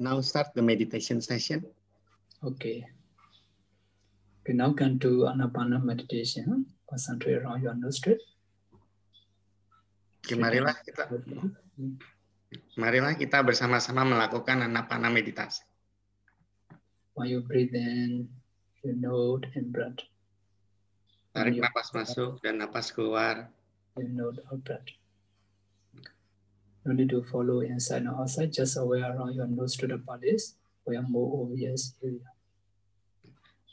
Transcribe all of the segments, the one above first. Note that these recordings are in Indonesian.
now start the meditation session. Okay. Okay, now can do Anapana meditation. Concentrate on your nostril. Oke, marilah kita marilah kita bersama-sama melakukan anapana meditasi. When you breathe in, you note in breath. Tarik napas masuk dan napas keluar. You note out breath. No need to follow inside and outside, just aware around your nostril bodies where more obvious area.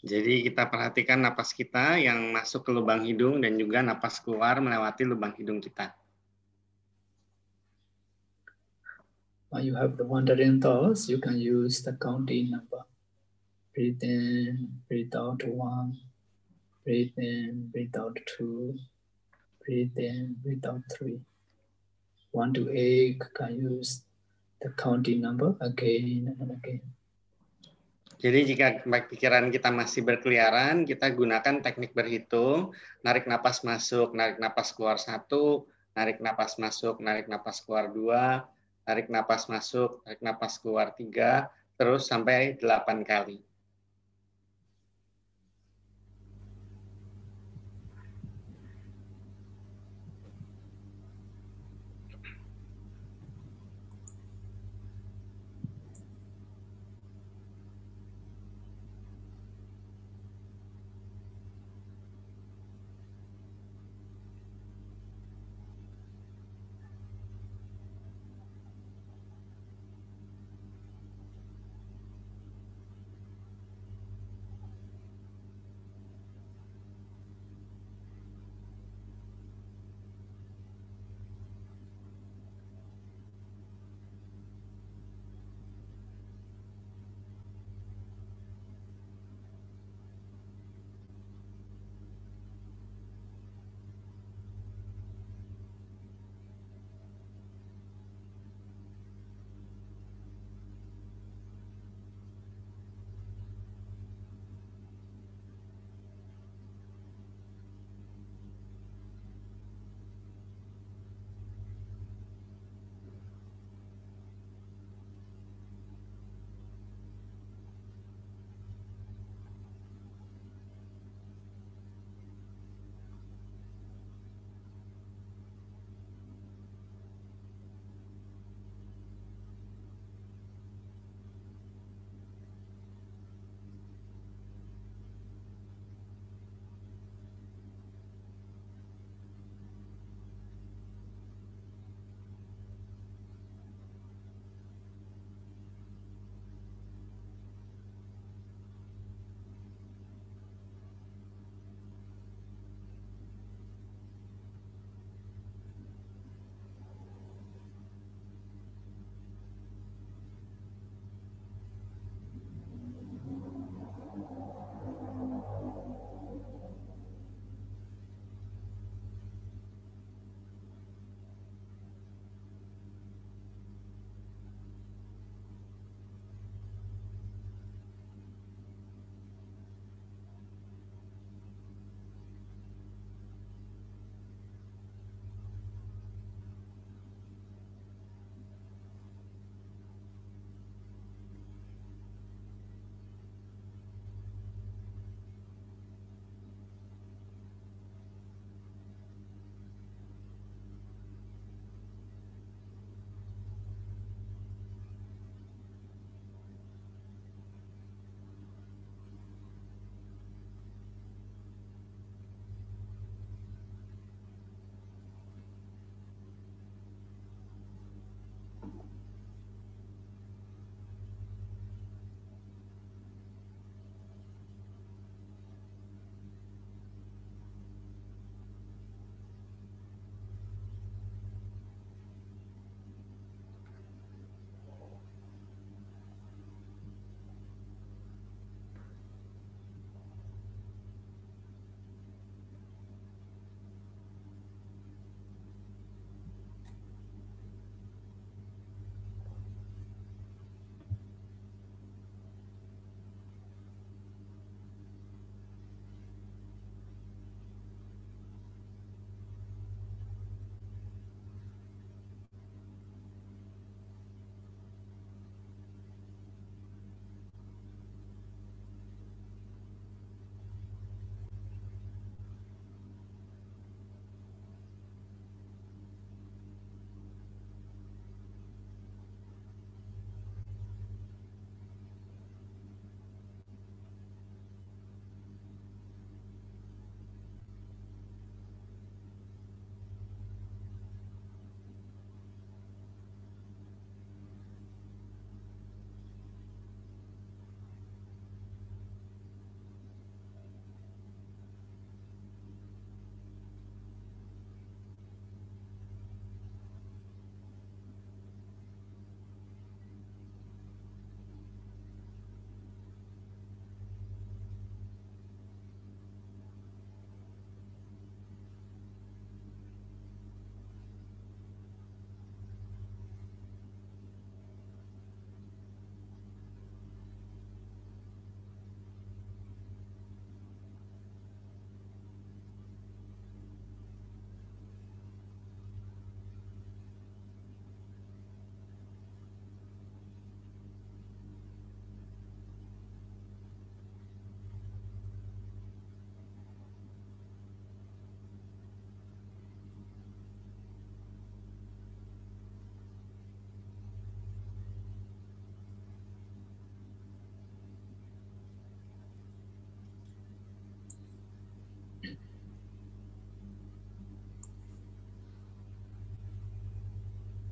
Jadi kita perhatikan napas kita yang masuk ke lubang hidung dan juga napas keluar melewati lubang hidung kita. When you have the wandering thoughts, you can use the counting number. Breathe in, breathe out one, breathe in, breathe out two, breathe in, breathe out three. One to eight, can use the counting number again and again. Jadi jika pikiran kita masih berkeliaran, kita gunakan teknik berhitung, narik napas masuk, narik napas keluar satu, narik napas masuk, narik napas keluar dua, tarik napas masuk, tarik napas keluar tiga, terus sampai delapan kali.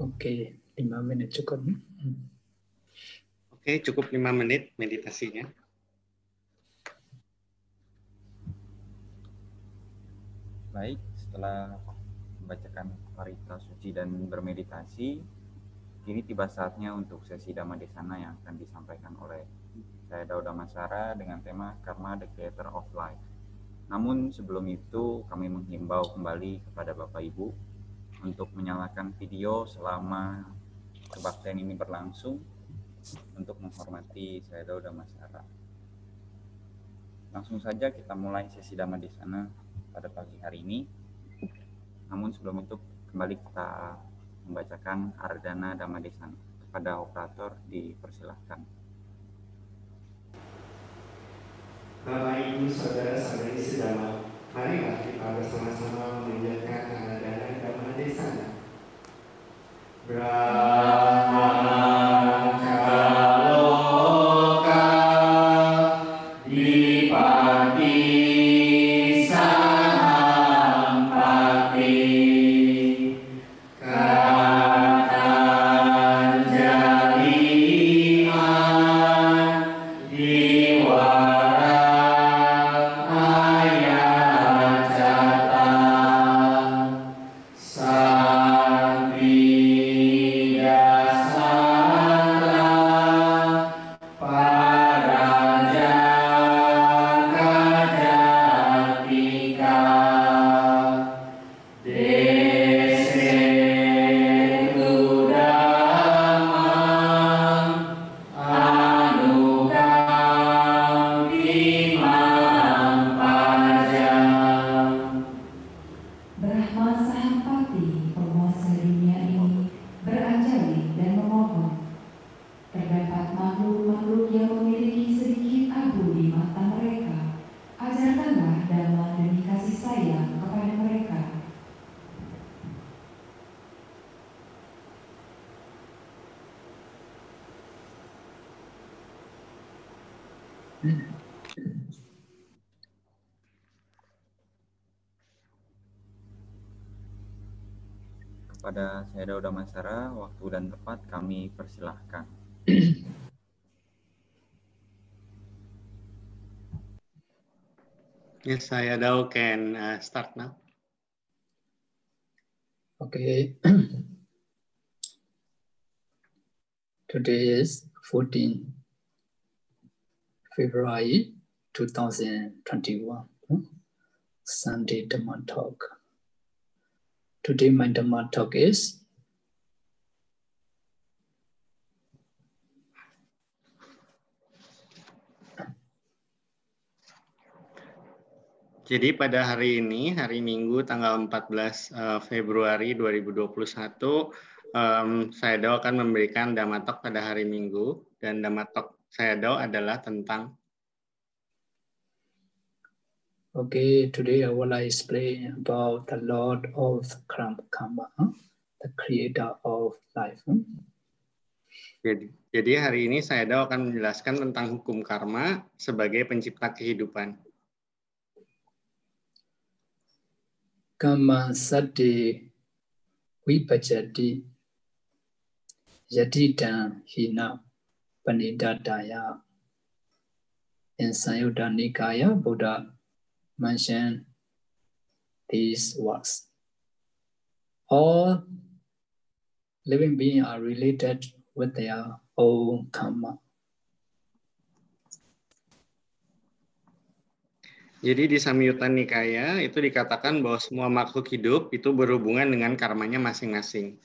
Oke, lima menit cukup. Oke, cukup lima menit meditasinya. Baik, setelah membacakan parita suci dan bermeditasi, kini tiba saatnya untuk sesi Dhamma Desana yang akan disampaikan oleh saya Dauda Masara dengan tema Karma the Creator of Life. Namun sebelum itu kami menghimbau kembali kepada Bapak Ibu untuk menyalakan video selama kebaktian ini berlangsung untuk menghormati saya Dauda Masara. Langsung saja kita mulai sesi Dhamma Desana pada pagi hari ini. Namun sebelum itu kembali kita membacakan Ardana Dhammadesan kepada operator dipersilahkan. Bapak Ibu Saudara Saudari Sedama, marilah kita bersama-sama memanjatkan Ardana Dhammadesana. Brahma Yes, saya Dao can uh, start now. Okay. Today is 14 February 2021, Sunday Dhamma Talk. Today my Dhamma talk is Jadi pada hari ini, hari Minggu tanggal 14 eh, Februari 2021, um, saya Do akan memberikan Dhammatok pada hari Minggu dan Dhammatok saya Do adalah tentang Okay, today I will explain about the Lord of Karma, the creator of life. Jadi, jadi hari ini saya Dao akan menjelaskan tentang hukum karma sebagai pencipta kehidupan. ကမ္မစတ္တိဝိပจတိယတိတံဟိနပဏိတတာယအင်စံယုတ္တနိကာယဗုဒ္ဓ mention these works all living being are related with their own karma Jadi di Samyutta Nikaya itu dikatakan bahwa semua makhluk hidup itu berhubungan dengan karmanya masing-masing.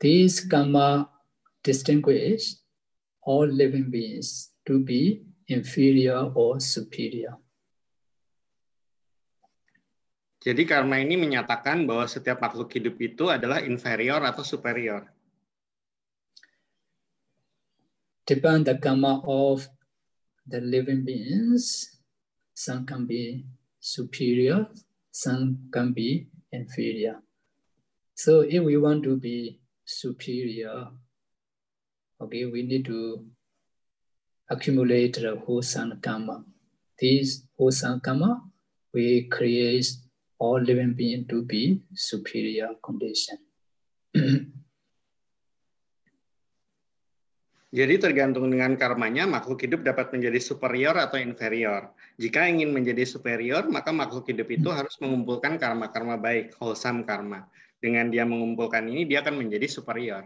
These karma distinguish all living beings to be inferior or superior. Jadi karma ini menyatakan bahwa setiap makhluk hidup itu adalah inferior atau superior. Depend the karma of the living beings, some can be superior, some can be inferior. So if we want to be superior, okay, we need to accumulate the wholesome karma. This wholesome karma, we create all living being to be superior condition. Jadi tergantung dengan karmanya, makhluk hidup dapat menjadi superior atau inferior. Jika ingin menjadi superior, maka makhluk hidup itu harus mengumpulkan karma-karma baik, wholesome karma. Dengan dia mengumpulkan ini, dia akan menjadi superior.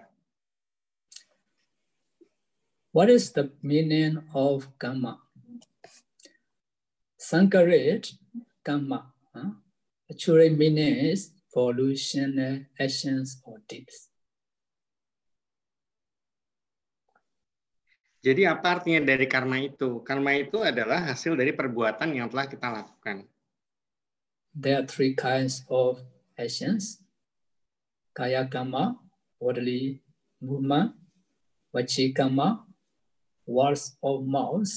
What is the meaning of karma? Sankarit karma huh? actually means volitional actions or deeds. Jadi apa artinya dari karma itu? Karma itu adalah hasil dari perbuatan yang telah kita lakukan. There are three kinds of actions. Kaya karma, bodily movement, vachi karma, words of mouth,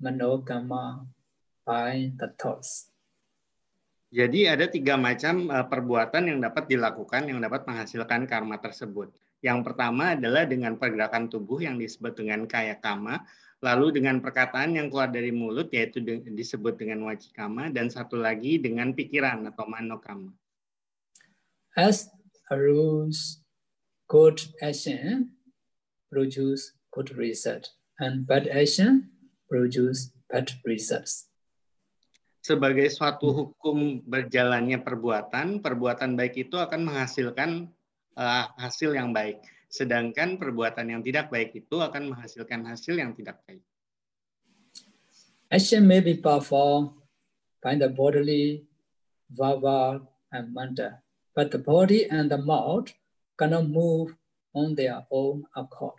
mano karma, by the thoughts. Jadi ada tiga macam eh, perbuatan yang dapat dilakukan yang dapat menghasilkan karma tersebut. Yang pertama adalah dengan pergerakan tubuh yang disebut dengan kaya kama, lalu dengan perkataan yang keluar dari mulut yaitu disebut dengan wajikama, dan satu lagi dengan pikiran atau manokama. As a rules, good action produce good result, and bad action produce bad results. Sebagai suatu hukum berjalannya perbuatan, perbuatan baik itu akan menghasilkan uh, hasil yang baik. Sedangkan perbuatan yang tidak baik itu akan menghasilkan hasil yang tidak baik. Action may be performed by the bodily, verbal, and mental, but the body and the mouth cannot move on their own accord.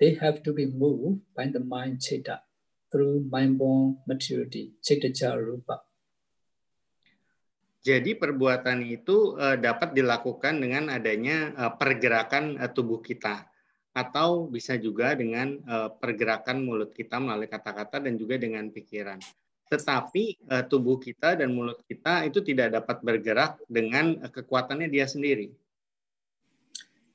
They have to be moved by the mind chitta through mind-born maturity, chitta rupa. Jadi perbuatan itu uh, dapat dilakukan dengan adanya uh, pergerakan uh, tubuh kita atau bisa juga dengan pergerakan mulut kita melalui kata-kata dan juga dengan pikiran. Tetapi uh, tubuh kita dan mulut kita itu tidak dapat bergerak dengan kekuatannya dia sendiri.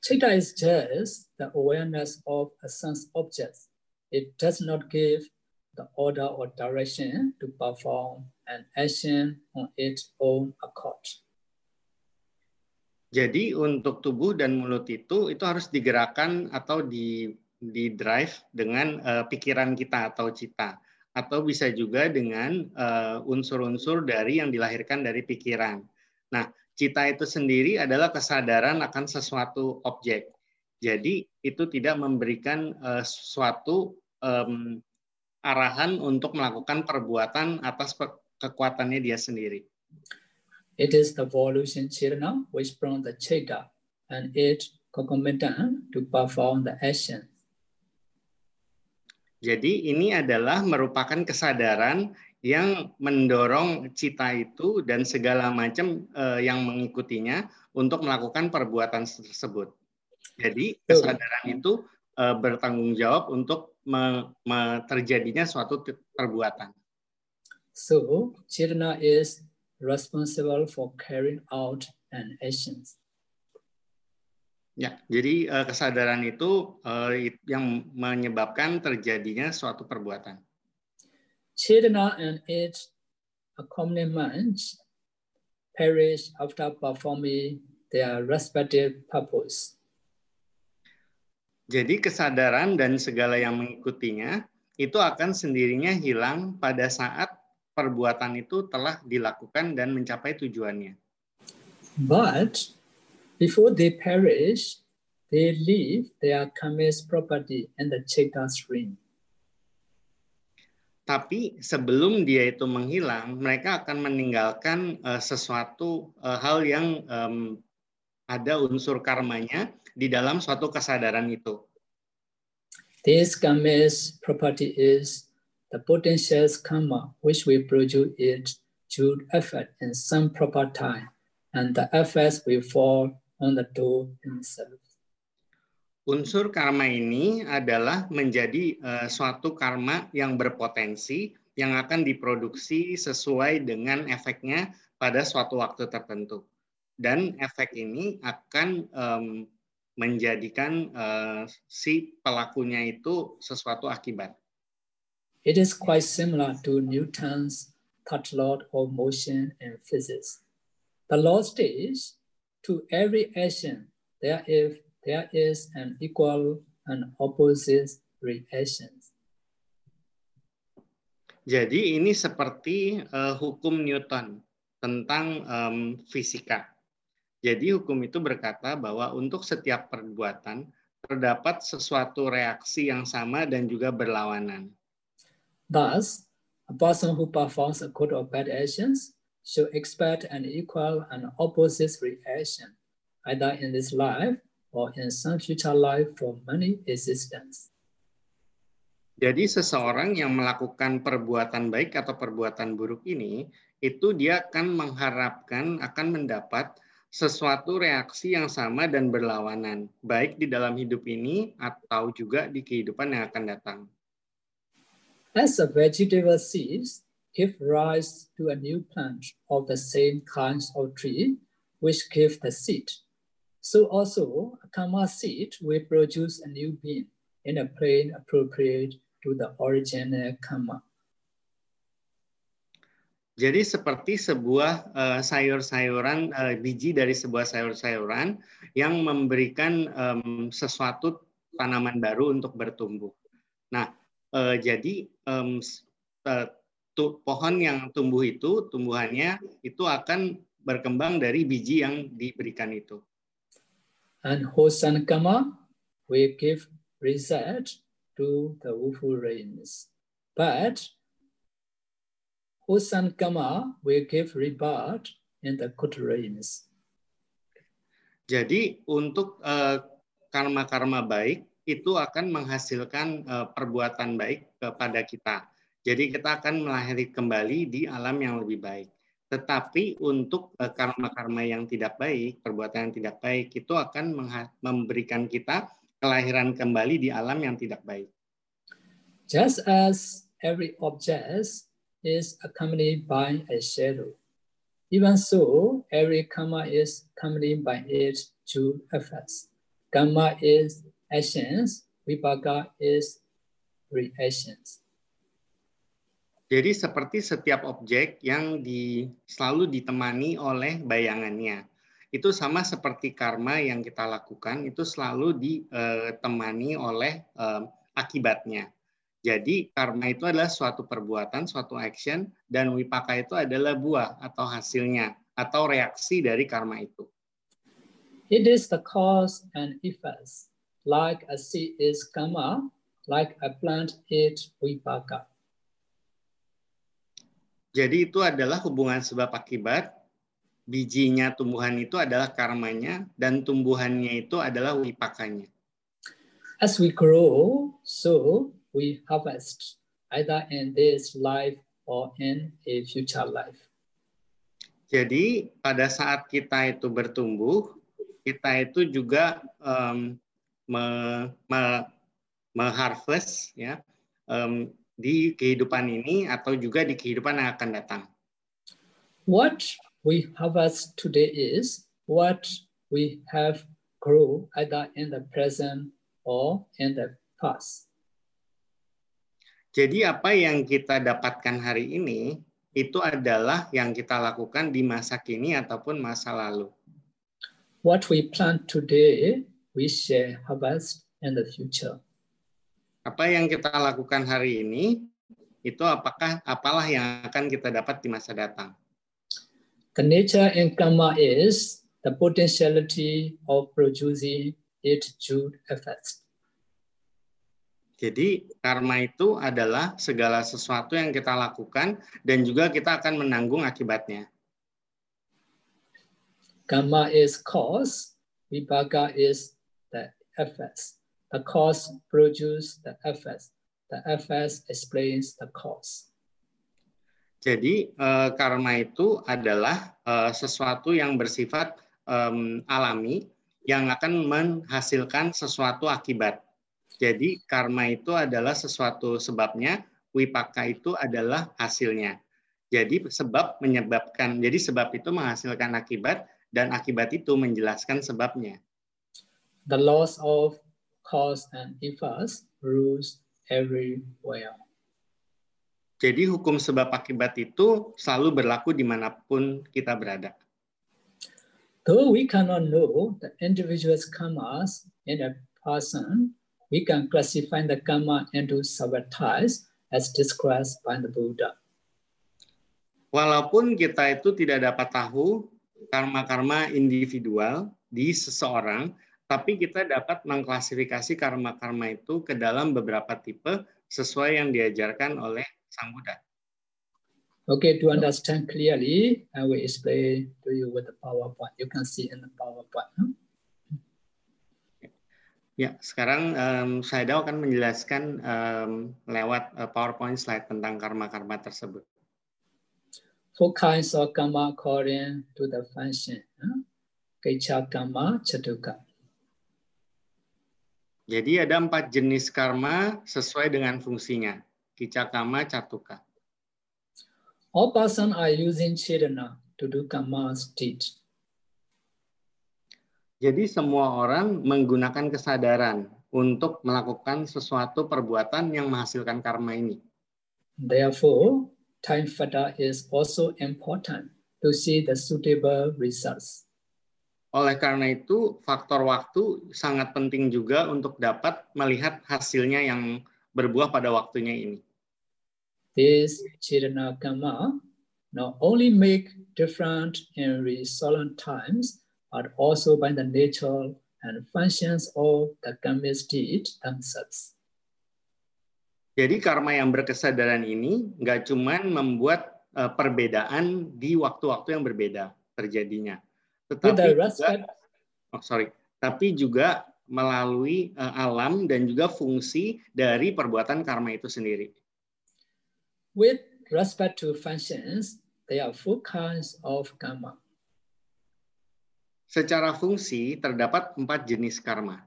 Chitta is just the awareness of a sense object. It does not give the order or direction to perform an action on its own accord. Jadi untuk tubuh dan mulut itu itu harus digerakkan atau di di drive dengan uh, pikiran kita atau cita atau bisa juga dengan uh, unsur-unsur dari yang dilahirkan dari pikiran. Nah, cita itu sendiri adalah kesadaran akan sesuatu objek. Jadi itu tidak memberikan uh, suatu um, arahan untuk melakukan perbuatan atas kekuatannya dia sendiri. It is the evolution chirna which brought the chitta and it concomitant to perform the action. Jadi ini adalah merupakan kesadaran yang mendorong cita itu dan segala macam uh, yang mengikutinya untuk melakukan perbuatan tersebut. Jadi kesadaran itu uh, bertanggung jawab untuk me, me, terjadinya suatu perbuatan. So, Chirna is responsible for carrying out an action. Ya, jadi uh, kesadaran itu uh, yang menyebabkan terjadinya suatu perbuatan. Chirna and its accompaniments perish after performing their respective purpose. Jadi kesadaran dan segala yang mengikutinya itu akan sendirinya hilang pada saat perbuatan itu telah dilakukan dan mencapai tujuannya. But before they perish, they leave their karmic property and the chitta stream. Tapi sebelum dia itu menghilang, mereka akan meninggalkan uh, sesuatu uh, hal yang um, ada unsur karmanya di dalam suatu kesadaran itu. This karma's property is the potential karma which we produce it due effort in some proper time, and the effects will fall on the door himself. Unsur karma ini adalah menjadi uh, suatu karma yang berpotensi yang akan diproduksi sesuai dengan efeknya pada suatu waktu tertentu. Dan efek ini akan um, menjadikan uh, si pelakunya itu sesuatu akibat. It is quite similar to Newton's third law of motion in physics. The law states to every action there if there is an equal and opposite reactions. Jadi ini seperti uh, hukum Newton tentang um, fisika. Jadi hukum itu berkata bahwa untuk setiap perbuatan terdapat sesuatu reaksi yang sama dan juga berlawanan. Thus, a person who performs a good or bad actions should expect an equal and opposite reaction, either in this life or in some future life for many existence. Jadi seseorang yang melakukan perbuatan baik atau perbuatan buruk ini, itu dia akan mengharapkan akan mendapat sesuatu reaksi yang sama dan berlawanan, baik di dalam hidup ini atau juga di kehidupan yang akan datang. As a vegetable seeds give rise to a new plant of the same kinds of tree, which give the seed. So also, a karma seed will produce a new being in a plane appropriate to the original karma. Jadi seperti sebuah uh, sayur-sayuran uh, biji dari sebuah sayur-sayuran yang memberikan um, sesuatu tanaman baru untuk bertumbuh. Nah, uh, jadi um, uh, tu, pohon yang tumbuh itu tumbuhannya itu akan berkembang dari biji yang diberikan itu. And Hosan Kama will give result to the Wufu rains. But Hosan Kama will give rebirth in the good rains. Jadi untuk karma-karma uh, baik itu akan menghasilkan uh, perbuatan baik kepada kita. Jadi kita akan melahirkan kembali di alam yang lebih baik. Tetapi untuk karma-karma uh, yang tidak baik, perbuatan yang tidak baik itu akan memberikan kita kelahiran kembali di alam yang tidak baik. Just as every object is accompanied by a shadow. Even so, every karma is accompanied by its two effects. Karma is actions, vipaka is reactions. Jadi seperti setiap objek yang di, selalu ditemani oleh bayangannya. Itu sama seperti karma yang kita lakukan, itu selalu ditemani oleh uh, akibatnya. Jadi karma itu adalah suatu perbuatan, suatu action, dan wipaka itu adalah buah atau hasilnya atau reaksi dari karma itu. It is the cause and effect. Like a seed is karma, like a plant is wipaka. Jadi itu adalah hubungan sebab akibat. Bijinya tumbuhan itu adalah karmanya dan tumbuhannya itu adalah wipakanya. As we grow, so we harvest either in this life or in a future life. Jadi pada saat kita itu bertumbuh, kita itu juga um, me, me, me-harvest ya um, di kehidupan ini atau juga di kehidupan yang akan datang. What we harvest today is what we have grow either in the present or in the past. Jadi apa yang kita dapatkan hari ini itu adalah yang kita lakukan di masa kini ataupun masa lalu. What we plant today, we shall harvest in the future. Apa yang kita lakukan hari ini itu apakah apalah yang akan kita dapat di masa datang. The nature in karma is the potentiality of producing its due effects. Jadi karma itu adalah segala sesuatu yang kita lakukan dan juga kita akan menanggung akibatnya. Karma is cause, vipaka is effects. The cause produces the effects. The effects explains the cause. Jadi eh, karma itu adalah eh, sesuatu yang bersifat alami yang akan menghasilkan sesuatu akibat. Jadi karma itu adalah sesuatu sebabnya, wipaka itu adalah hasilnya. Jadi sebab menyebabkan, jadi sebab itu menghasilkan akibat dan akibat itu menjelaskan sebabnya. The laws of cause and effect rules everywhere. Jadi hukum sebab akibat itu selalu berlaku di mana pun kita berada. Though we cannot know the individual's karmas in a person, we can classify the karma into several types as described by the Buddha. Walaupun kita itu tidak dapat tahu karma-karma individual di seseorang, tapi kita dapat mengklasifikasi karma-karma itu ke dalam beberapa tipe sesuai yang diajarkan oleh Sang Buddha. Okay, to understand clearly, I will explain to you with the PowerPoint. You can see in the PowerPoint. Huh? Ya, sekarang um, saya akan menjelaskan um, lewat uh, PowerPoint slide tentang karma-karma tersebut. Four kinds of karma according to the function. Huh? Kecha karma, chatuka. Jadi ada empat jenis karma sesuai dengan fungsinya. Kica karma, catuka. All person are using Chetana to do karma deed. Jadi semua orang menggunakan kesadaran untuk melakukan sesuatu perbuatan yang menghasilkan karma ini. Therefore, time factor is also important to see the suitable results. Oleh karena itu, faktor waktu sangat penting juga untuk dapat melihat hasilnya yang berbuah pada waktunya ini. This Chirana Karma not only make different in resolvent times, but also by the nature and functions of the karmic deed themselves. Jadi karma yang berkesadaran ini nggak cuman membuat uh, perbedaan di waktu-waktu yang berbeda terjadinya, tetapi juga, oh sorry, tapi juga melalui uh, alam dan juga fungsi dari perbuatan karma itu sendiri. With respect to functions, there are four kinds of karma. Secara fungsi, terdapat empat jenis karma.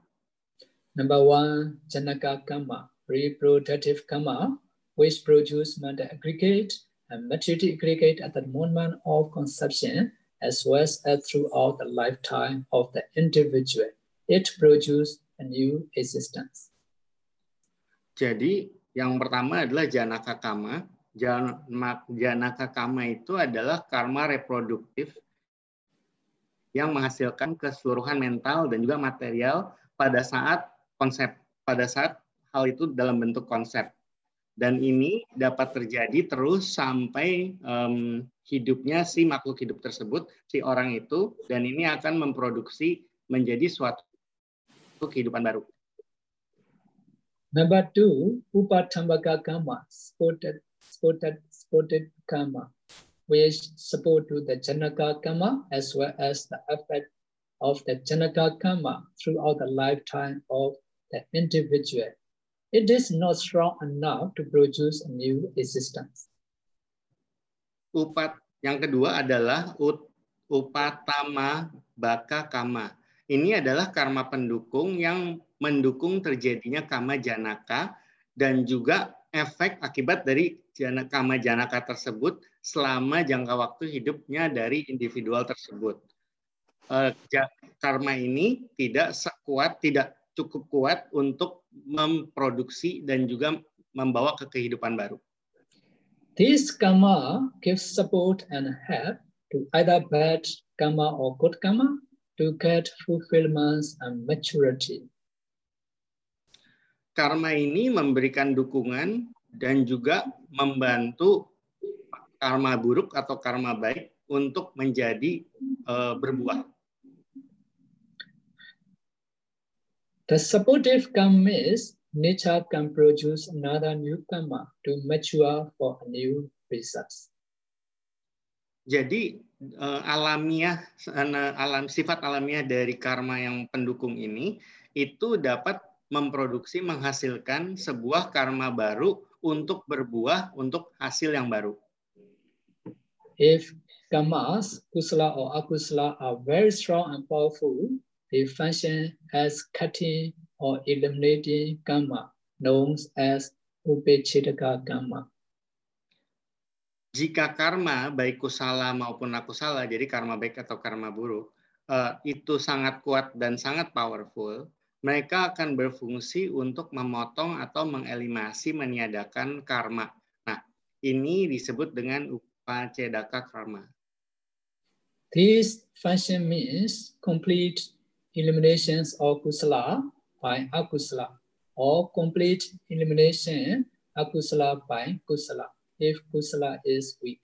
Number one, Janaka karma, reproductive karma, which produce matter aggregate and material aggregate at the moment of conception, as well as throughout the lifetime of the individual. It produces a new existence. Jadi, yang pertama adalah Janaka karma, Janaka kama itu adalah karma reproduktif yang menghasilkan keseluruhan mental dan juga material pada saat konsep, pada saat hal itu dalam bentuk konsep. Dan ini dapat terjadi terus sampai um, hidupnya si makhluk hidup tersebut, si orang itu, dan ini akan memproduksi menjadi suatu kehidupan baru. Number two, upatambaka kama, spotted spotted, spotted karma, which support to the Janaka karma as well as the effect of the Janaka karma throughout the lifetime of the individual. It is not strong enough to produce a new existence. Upat yang kedua adalah ut, upatama baka kama. Ini adalah karma pendukung yang mendukung terjadinya kama janaka dan juga efek akibat dari jana, kama janaka tersebut selama jangka waktu hidupnya dari individual tersebut. Uh, karma ini tidak sekuat, tidak cukup kuat untuk memproduksi dan juga membawa ke kehidupan baru. This karma gives support and help to either bad karma or good karma to get fulfillment and maturity karma ini memberikan dukungan dan juga membantu karma buruk atau karma baik untuk menjadi uh, berbuah. The supportive karma is nature can produce another new karma to mature for a new results. Jadi uh, alamiah alam sifat alamiah dari karma yang pendukung ini itu dapat memproduksi menghasilkan sebuah karma baru untuk berbuah untuk hasil yang baru. If karmas, kusala or akusala are very strong and powerful, they function as cutting or eliminating karma, known as upechitaka karma. Jika karma baik kusala maupun akusala, jadi karma baik atau karma buruk, uh, itu sangat kuat dan sangat powerful, mereka akan berfungsi untuk memotong atau mengeliminasi meniadakan karma. Nah, ini disebut dengan upacedaka karma. This function means complete eliminations of kusala by akusala or complete elimination akusala by kusala if kusala is weak.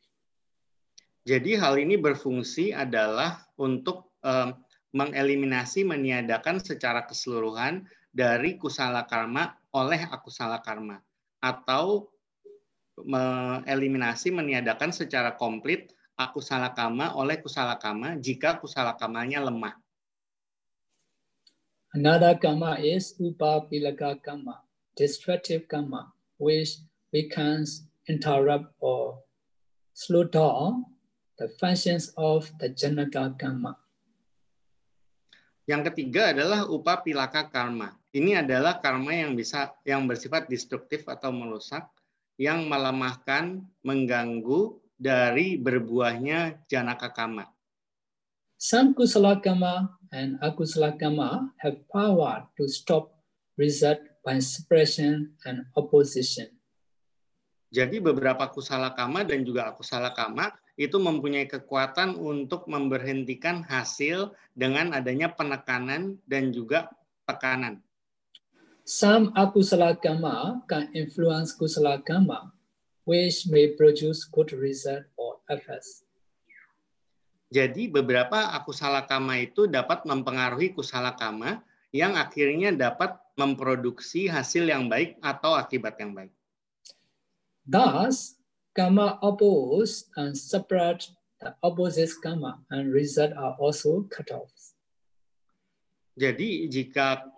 Jadi hal ini berfungsi adalah untuk um, mengeliminasi, meniadakan secara keseluruhan dari kusala karma oleh akusala karma atau mengeliminasi, meniadakan secara komplit akusala karma oleh kusala karma jika kusala kamanya lemah. Another karma is upapilaka karma, destructive karma, which weakens, interrupt, or slow down the functions of the Janaka karma. Yang ketiga adalah upapilaka karma. Ini adalah karma yang bisa yang bersifat destruktif atau merusak yang melemahkan, mengganggu dari berbuahnya janaka karma. Some kusala karma and akusala karma have power to stop result by suppression and opposition. Jadi beberapa kusala kama dan juga akusala kama itu mempunyai kekuatan untuk memberhentikan hasil dengan adanya penekanan dan juga tekanan. Some akusala kama can influence kusala kama, which may produce good result or effects. Jadi beberapa akusala kama itu dapat mempengaruhi kusala kama yang akhirnya dapat memproduksi hasil yang baik atau akibat yang baik. Thus, karma oppose and separate the opposite karma and result are also cut off. Jadi jika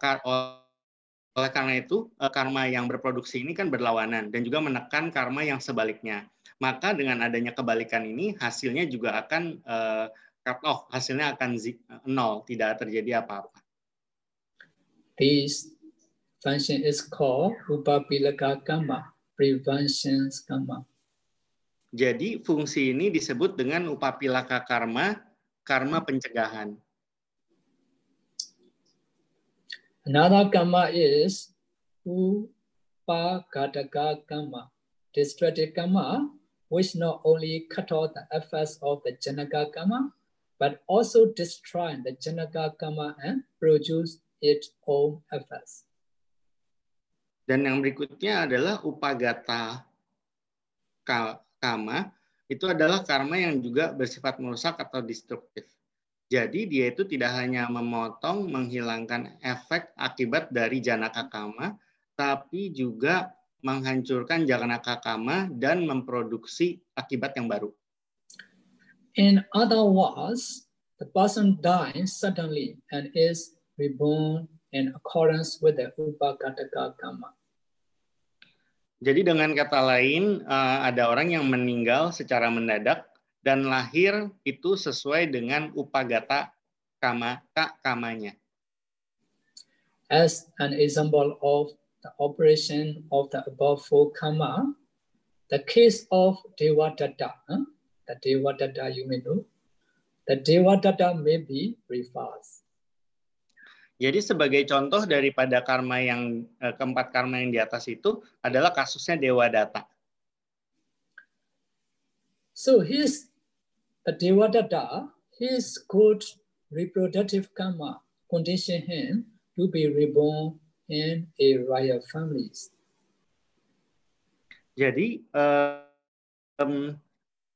oleh karena itu eh, karma yang berproduksi ini kan berlawanan dan juga menekan karma yang sebaliknya. Maka dengan adanya kebalikan ini hasilnya juga akan uh, cut off, hasilnya akan nol, tidak terjadi apa-apa. This function is called upapilaka karma prevention karma. Jadi fungsi ini disebut dengan upapilaka karma, karma pencegahan. Another karma is upagadaka karma, destructive karma, which not only cut off the effects of the janaka karma, but also destroy the janaka karma and produce its own effects. Dan yang berikutnya adalah upagata kama, itu adalah karma yang juga bersifat merusak atau destruktif. Jadi dia itu tidak hanya memotong, menghilangkan efek akibat dari janaka kama, tapi juga menghancurkan janaka kama dan memproduksi akibat yang baru. In other words, the person dies suddenly and is reborn in accordance with the Upagataka Karma. Jadi dengan kata lain, eh, ada orang yang meninggal secara mendadak dan lahir itu sesuai dengan upagata kama kamanya. As an example of the operation of the above four karma, the case of Devadatta, huh? the Devadatta you may know, the Devadatta may be reversed. Jadi sebagai contoh daripada karma yang eh, keempat karma yang di atas itu adalah kasusnya Dewa Data. So his the Dewa Data, his good reproductive karma condition him to be reborn in a royal families. Jadi um,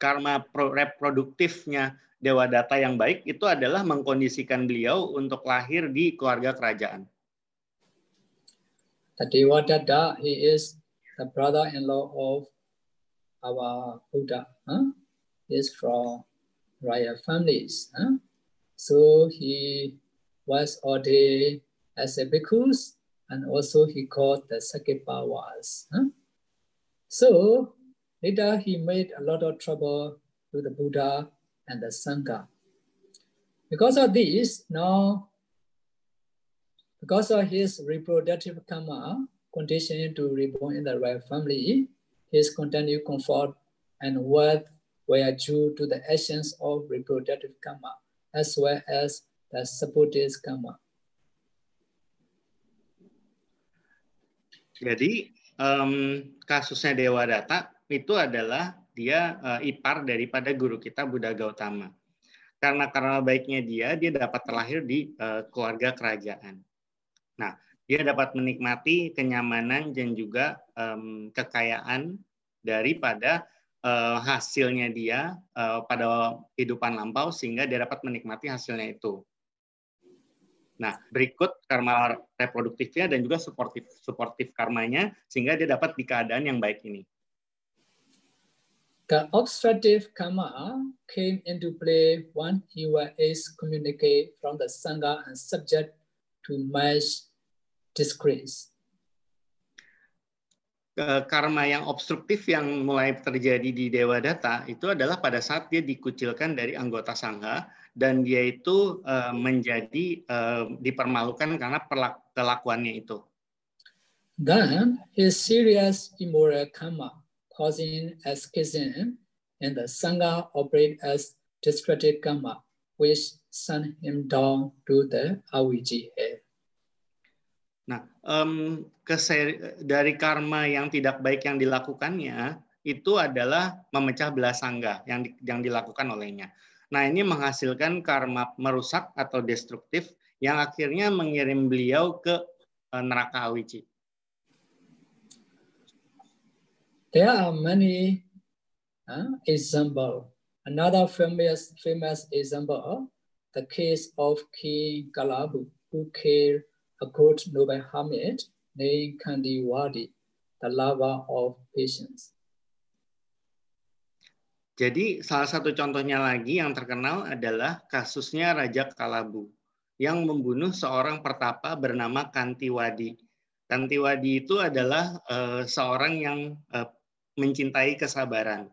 karma reproduktifnya Dewa Data yang baik itu adalah mengkondisikan beliau untuk lahir di keluarga kerajaan. The Dewa Data, he is the brother-in-law of our Buddha. Huh? He is from royal families. Huh? So he was ordained as a bhikkhus and also he called the Sakipawas. Huh? So later he made a lot of trouble to the Buddha and the Sangha. Because of this, now, because of his reproductive karma, conditioned to reborn in the royal family, his continued comfort and wealth were due to the actions of reproductive karma, as well as the supportive karma. Jadi um, kasusnya Dewa Data itu adalah dia uh, ipar daripada guru kita Buddha Gautama. Karena karena baiknya dia, dia dapat terlahir di uh, keluarga kerajaan. Nah, dia dapat menikmati kenyamanan dan juga um, kekayaan daripada uh, hasilnya dia uh, pada kehidupan lampau sehingga dia dapat menikmati hasilnya itu. Nah, berikut karma reproduktifnya dan juga suportif suportif karmanya sehingga dia dapat di keadaan yang baik ini. The obstructive karma came into play when he was communicate from the sangha and subject to match disgrace. Karma yang obstruktif yang mulai terjadi di Dewa Data itu adalah pada saat dia dikucilkan dari anggota sangha dan dia itu uh, menjadi uh, dipermalukan karena kelakuannya itu. Then his serious immoral karma causing asceticism and the sangha operate as destructive karma which sent him down to the hell. Nah, um, dari karma yang tidak baik yang dilakukannya itu adalah memecah belah sangga yang di, yang dilakukan olehnya. Nah, ini menghasilkan karma merusak atau destruktif yang akhirnya mengirim beliau ke uh, neraka Awici. There are many uh, example. Another famous famous example, the case of King Galabu, who killed a good noble hermit named Kandiwadi, the lover of patience. Jadi salah satu contohnya lagi yang terkenal adalah kasusnya Raja Kalabu yang membunuh seorang pertapa bernama Kantiwadi. Kantiwadi itu adalah uh, seorang yang uh, mencintai kesabaran.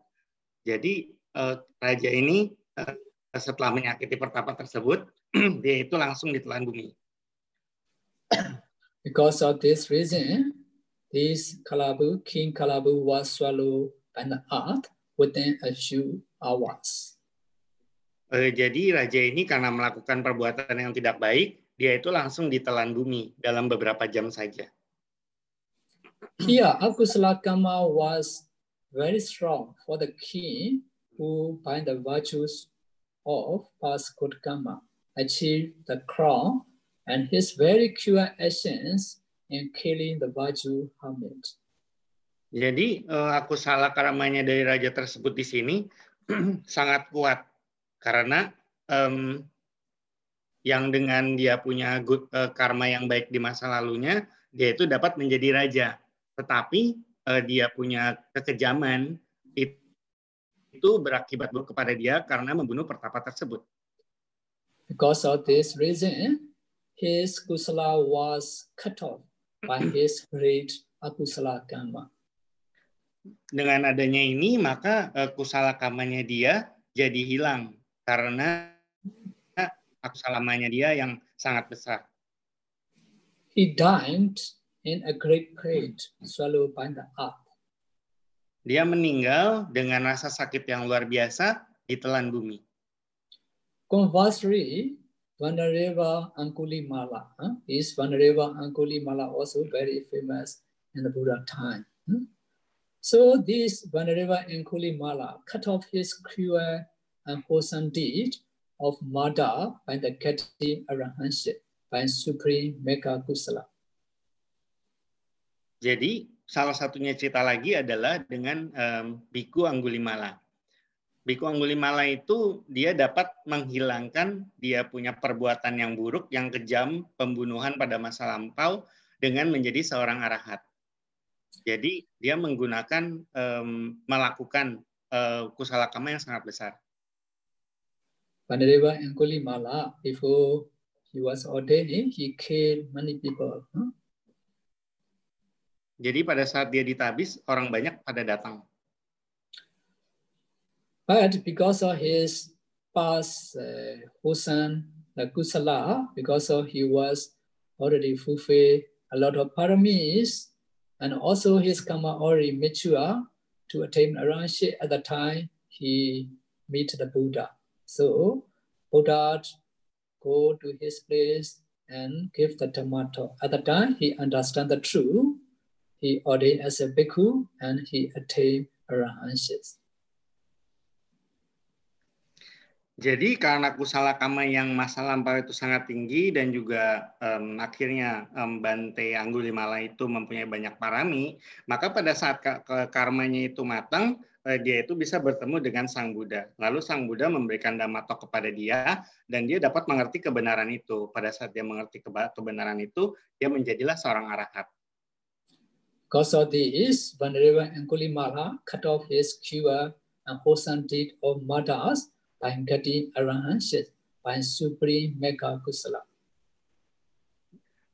Jadi uh, raja ini uh, setelah menyakiti pertapa tersebut, dia itu langsung ditelan bumi. Because of this reason, this Kalabu, King Kalabu was swallowed by the earth within a few hours. Uh, jadi raja ini karena melakukan perbuatan yang tidak baik, dia itu langsung ditelan bumi dalam beberapa jam saja. Here, Akusala Kama was very strong for the king who, by the virtues of past good karma, achieved the crown and his very pure essence in killing the Hamid. Jadi uh, aku salah karamanya dari raja tersebut di sini sangat kuat karena um, yang dengan dia punya good, uh, karma yang baik di masa lalunya dia itu dapat menjadi raja tetapi uh, dia punya kekejaman itu, itu berakibat buruk kepada dia karena membunuh pertapa tersebut. Because of this reason, his kusala was cut off by his great akusala karma. Dengan adanya ini, maka uh, kusala kamanya dia jadi hilang karena akusalamanya dia yang sangat besar. He died in a great pain, swallowed by the earth. Dia meninggal dengan rasa sakit yang luar biasa ditelan bumi. Conversely, Venerable Angulimala. Huh? Is Venerable Angulimala also very famous in the Buddha time? Hmm? So this Venerable Angulimala cut off his cruel and wholesome deed of murder by the getting arahantship by supreme mega kusala. Jadi salah satunya cerita lagi adalah dengan um, Biku Anggulimala. Biku Anggulimala itu dia dapat menghilangkan dia punya perbuatan yang buruk, yang kejam, pembunuhan pada masa lampau dengan menjadi seorang arahat. Jadi dia menggunakan um, melakukan uh, kusala kama yang sangat besar. Pandadeva Anggulimala before he was ordained, he killed many people. Huh? Jadi pada saat dia ditabis, orang banyak pada datang. But because of his past uh, Husan Kusala, because of he was already fulfilled a lot of paramis, and also his karma already mature to attain arahantship at the time he meet the Buddha. So Buddha go to his place and give the talk. At the time he understand the truth, he ordained as a bhikkhu and he attained arahantship. Jadi karena kusala kama yang masa lampau itu sangat tinggi dan juga um, akhirnya um, Bante Anggulimala itu mempunyai banyak parami, maka pada saat ke karmanya itu matang, uh, dia itu bisa bertemu dengan Sang Buddha. Lalu Sang Buddha memberikan dhammato kepada dia dan dia dapat mengerti kebenaran itu. Pada saat dia mengerti kebenaran itu, dia menjadilah seorang arahat. Because of this, Venerable Angulimala cut off his cure and wholesome deed of murders by getting arahantship by supreme mega kusala.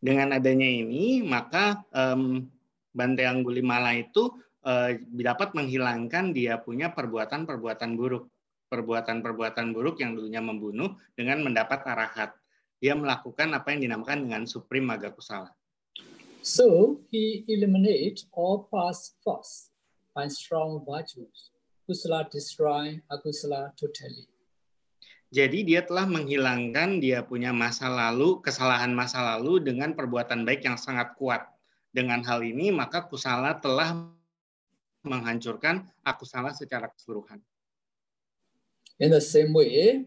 Dengan adanya ini, maka um, Bante Anggulimala itu uh, dapat menghilangkan dia punya perbuatan-perbuatan buruk. Perbuatan-perbuatan buruk yang dulunya membunuh dengan mendapat arahat. Dia melakukan apa yang dinamakan dengan supreme maga kusala. So, he eliminate all past faults by strong virtues. Kusala destroy akusala totally. Jadi dia telah menghilangkan dia punya masa lalu, kesalahan masa lalu dengan perbuatan baik yang sangat kuat. Dengan hal ini maka kusala telah menghancurkan aku salah secara keseluruhan. In the same way,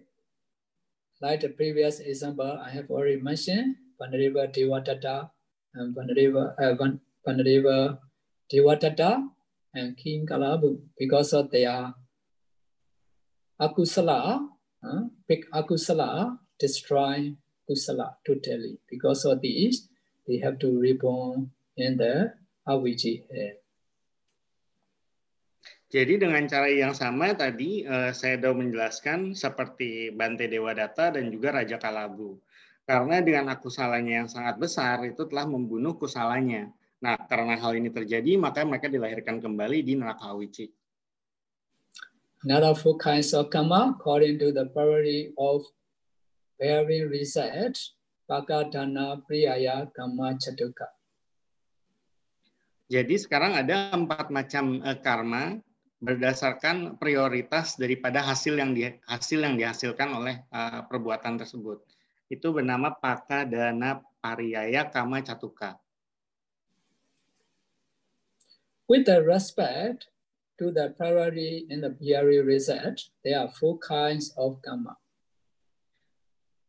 like the previous example I have already mentioned, Venerable Devadatta and Venerable, uh, Venerable Devadatta and King Kalabu, because of their akusala, uh, pick akusala, destroy kusala totally. Because of this, they have to reborn in the aviji head. Jadi dengan cara yang sama tadi uh, saya sudah menjelaskan seperti Bante Dewa Data dan juga Raja Kalabu. Karena dengan akusalanya yang sangat besar itu telah membunuh kusalanya. Nah, karena hal ini terjadi, maka mereka dilahirkan kembali di neraka Awici. Another four kinds of karma according to the priority of bearing research, Bhakadana Priyaya Karma Chatuka. Jadi sekarang ada empat macam uh, karma berdasarkan prioritas daripada hasil yang di, hasil yang dihasilkan oleh uh, perbuatan tersebut. Itu bernama Paka Dana Pariyaya Kama Catuka. With the respect to the priority in the BRE research, there are four kinds of karma.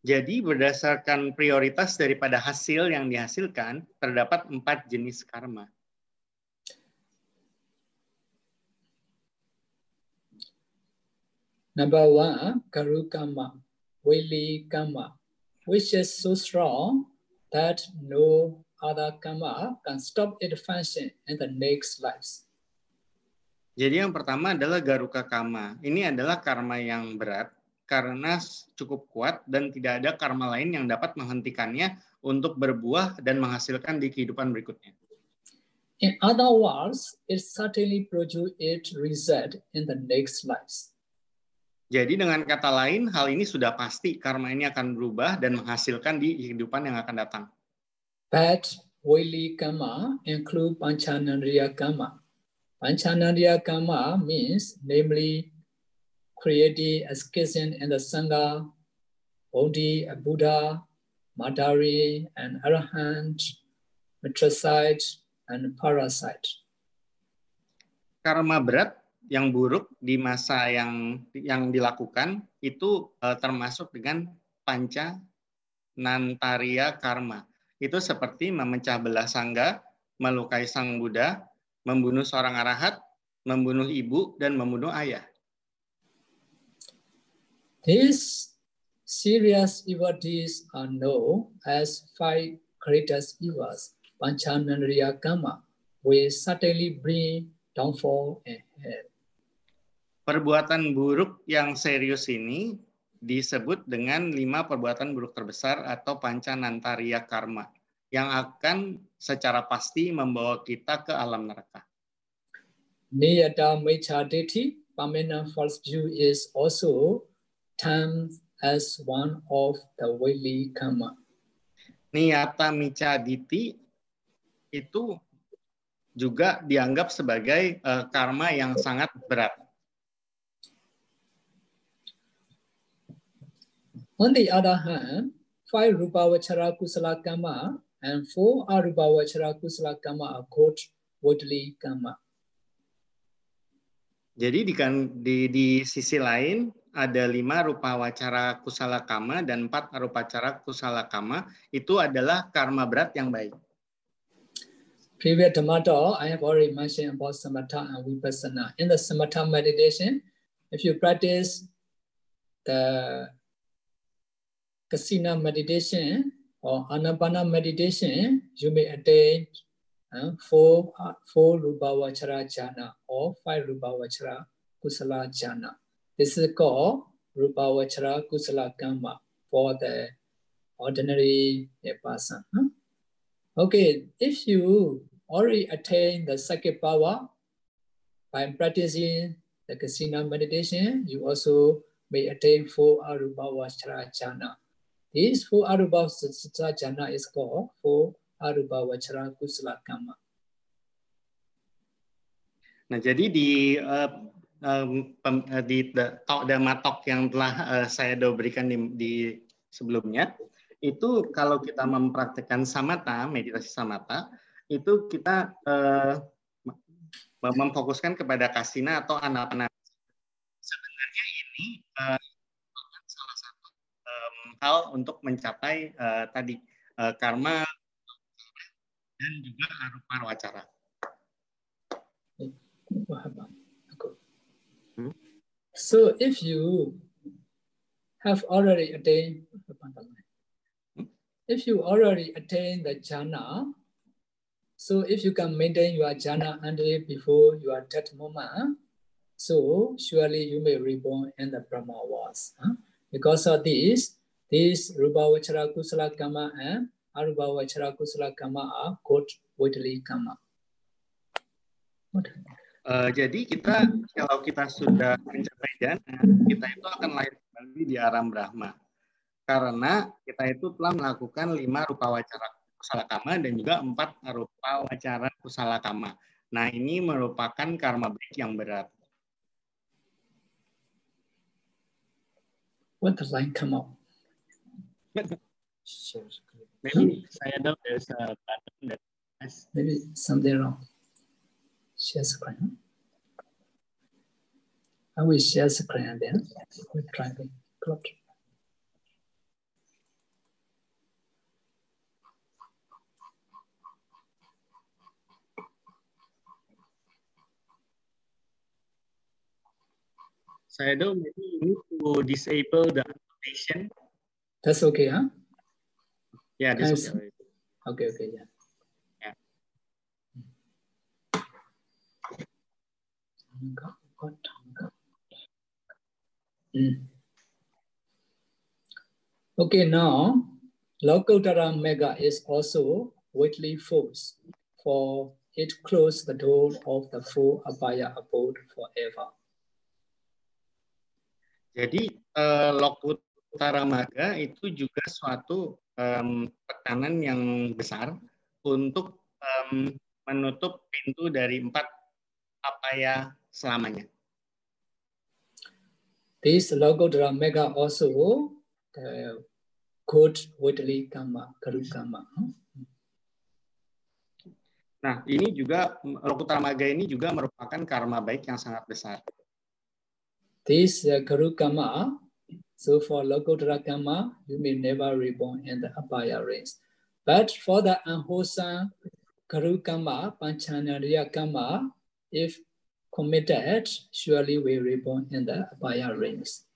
Jadi berdasarkan prioritas daripada hasil yang dihasilkan, terdapat empat jenis karma. Number one, Karu karma, Wili karma, which is so strong that no other karma can stop its function in the next lives. Jadi yang pertama adalah Garuka Kama. Ini adalah karma yang berat karena cukup kuat dan tidak ada karma lain yang dapat menghentikannya untuk berbuah dan menghasilkan di kehidupan berikutnya. In other words, it certainly produce its result in the next lives. Jadi dengan kata lain, hal ini sudah pasti karma ini akan berubah dan menghasilkan di kehidupan yang akan datang. But Wili Kama include Panchanandriya Kama. Panchanandriya Kama means namely creating a schism in the Sangha, Bodhi, Buddha, Madari, and Arahant, Matrasite, and Parasite. Karma berat yang buruk di masa yang yang dilakukan itu uh, termasuk dengan panca nantaria karma. Itu seperti memecah belah sangga, melukai sang Buddha, membunuh seorang arahat, membunuh ibu, dan membunuh ayah. These serious deeds are known as five greatest evils, Panchanandriya Kama, will certainly bring downfall and hell. Perbuatan buruk yang serius ini disebut dengan lima perbuatan buruk terbesar atau pancanantaria karma yang akan secara pasti membawa kita ke alam neraka. Niyata Mechaditi, permanent false view is also termed as one of the Wili karma. Niyata Micaditi itu juga dianggap sebagai uh, karma yang sangat berat. On the other hand, five Rupavachara Kusala Karma and four Arupavachara Kusala Karma are called Vodli Karma. Jadi di, di, di sisi lain ada lima rupa wacara kusala kama dan empat rupa cara kusala kama itu adalah karma berat yang baik. Previous Dhamma I have already mentioned about samatha and vipassana. In the samatha meditation, if you practice the kasina meditation or anapana meditation, you may attain uh, four, uh, four Rupavachara jhana or five Rupavachara Kusala jhana. This is called Rupavachara Kusala Karma for the ordinary person. Huh? Okay, if you already attain the second power by practicing the Kasina meditation, you also may attain four Arubhavachara jhana. This four Arubhavachara jhana is called four arupa wachara kusala kama. Nah, jadi di uh, um, di tok dan matok yang telah uh, saya berikan di, di sebelumnya, itu kalau kita mempraktekkan samata, meditasi samata, itu kita uh, memfokuskan kepada kasina atau anapana. Sebenarnya ini uh, hal untuk mencapai uh, tadi uh, karma dan juga arupa wacara. Hmm? So if you have already attained, hmm? if you already attained the jhana, so if you can maintain your jhana until before your death moment, so surely you may reborn in the Brahma was. Huh? Because of this, this Rupa Vachara Kusala Kama and Arupa Vachara Kusala Kama are quote Waitali Kama. Uh, jadi kita kalau kita sudah mencapai jana, kita itu akan lahir kembali di aram Brahma. Karena kita itu telah melakukan lima rupa wacara kusala kama dan juga empat rupa wacara kusala kama. Nah ini merupakan karma baik yang berat. What does line come up? Maybe saya know there's a button that has... Maybe something wrong. Share screen. I will share screen then. We try to close. Saya do maybe you need to disable the annotation. That's okay, huh? Yeah, this okay. Okay, okay, yeah. Yeah. Mm. Okay, now Lokuttara Mega is also weekly force for it closed the door of the full abaya abode forever. Jadi uh, Lokuttara Maga itu juga suatu um, tekanan yang besar untuk um, menutup pintu dari empat apa ya selamanya. This logo drum mega also uh, code widely kama karukama. Nah, ini juga Lokutra Maga ini juga merupakan karma baik yang sangat besar. This uh, karukama So for Lokottara Karma, you may never reborn in the Abhaya race. But for the unwholesome Karu Karma, Panchanariya Karma, if committed, surely we reborn in the Abhaya race.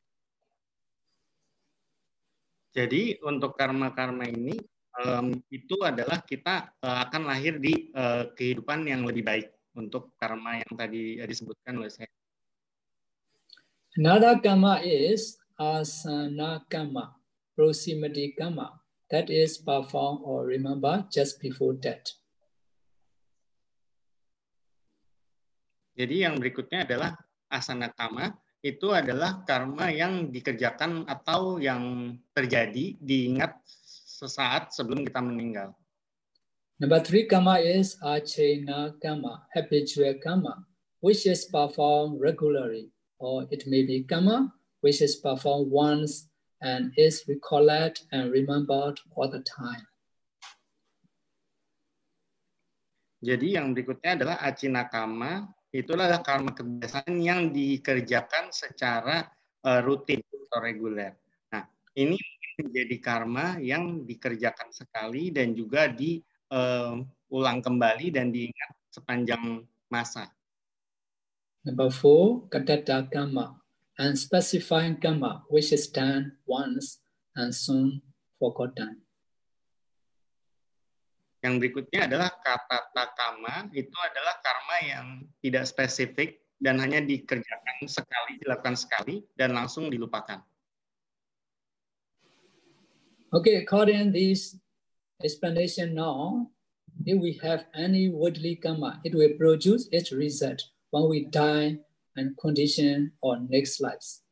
Jadi untuk karma-karma ini um, itu adalah kita uh, akan lahir di uh, kehidupan yang lebih baik untuk karma yang tadi disebutkan oleh saya. Another karma is asana karma, proximity karma, that is performed or remember just before death. Jadi yang berikutnya adalah asana karma, itu adalah karma yang dikerjakan atau yang terjadi diingat sesaat sebelum kita meninggal. Number three karma is achena karma, habitual karma, which is performed regularly, or it may be karma which is performed once and is recollect and remembered all the time. Jadi yang berikutnya adalah acinakama Itulah karma kebiasaan yang dikerjakan secara uh, rutin atau reguler. Nah, ini menjadi karma yang dikerjakan sekali dan juga diulang uh, kembali dan diingat sepanjang masa. Number four, katata karma, unspecified karma, which is done once and soon forgotten. Yang berikutnya adalah kata takama, itu adalah karma yang tidak spesifik dan hanya dikerjakan sekali, dilakukan sekali, dan langsung dilupakan. Okay, according this explanation now, if we have any worldly karma, it will produce its result when we die and condition our next lives.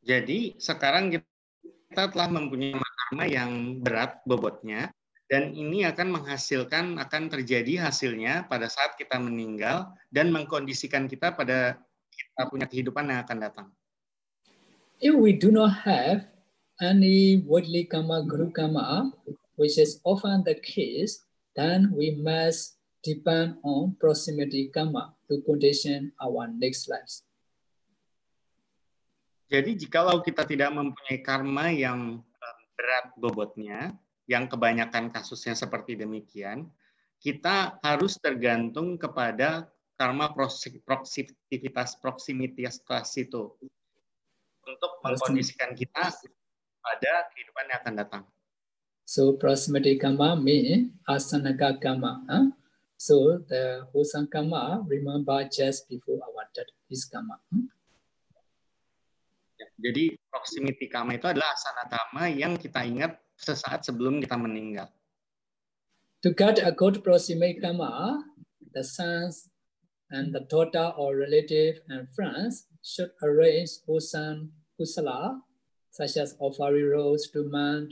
Jadi sekarang kita telah mempunyai karma yang berat bobotnya dan ini akan menghasilkan akan terjadi hasilnya pada saat kita meninggal dan mengkondisikan kita pada kita punya kehidupan yang akan datang. If we do not have any worldly karma, guru karma, which is often the case, then we must depend on proximity karma to condition our next lives. Jadi jikalau kita tidak mempunyai karma yang eh, berat bobotnya, yang kebanyakan kasusnya seperti demikian, kita harus tergantung kepada karma proximitas proximitas itu untuk mengkondisikan kita pada kehidupan yang akan datang. So proximity karma means asanaka karma. Huh? So the wholesome karma remember just before our death is karma. Huh? Ya, jadi proximity karma itu adalah asana karma yang kita ingat sesaat sebelum kita meninggal. To get a good proximate karma, the sons and the daughter or relative and friends should arrange usan kusala, such as offering rose to man,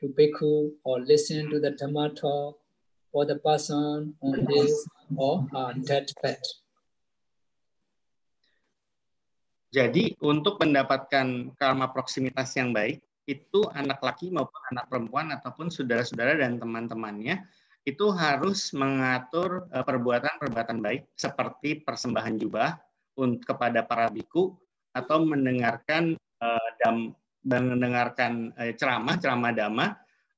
to bhikkhu, or listen to the Dhamma talk for the person on his or her deathbed. Jadi untuk mendapatkan karma proximitas yang baik, itu anak laki maupun anak perempuan ataupun saudara-saudara dan teman-temannya itu harus mengatur eh, perbuatan-perbuatan baik seperti persembahan jubah kepada para biku atau mendengarkan uh, dam, mendengarkan uh, ceramah ceramah dhamma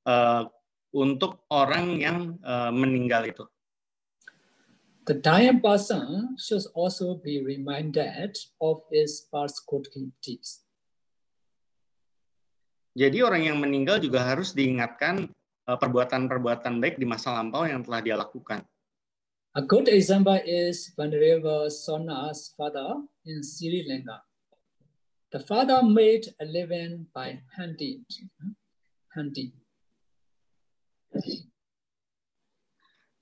uh, untuk orang yang uh, meninggal itu. The dying person should also be reminded of his past good deeds. Jadi orang yang meninggal juga harus diingatkan eh, perbuatan-perbuatan baik di masa lampau yang telah dia lakukan. A good example is Venerable Sona's father in Sri Lanka. The father made a living by hunting. hunting.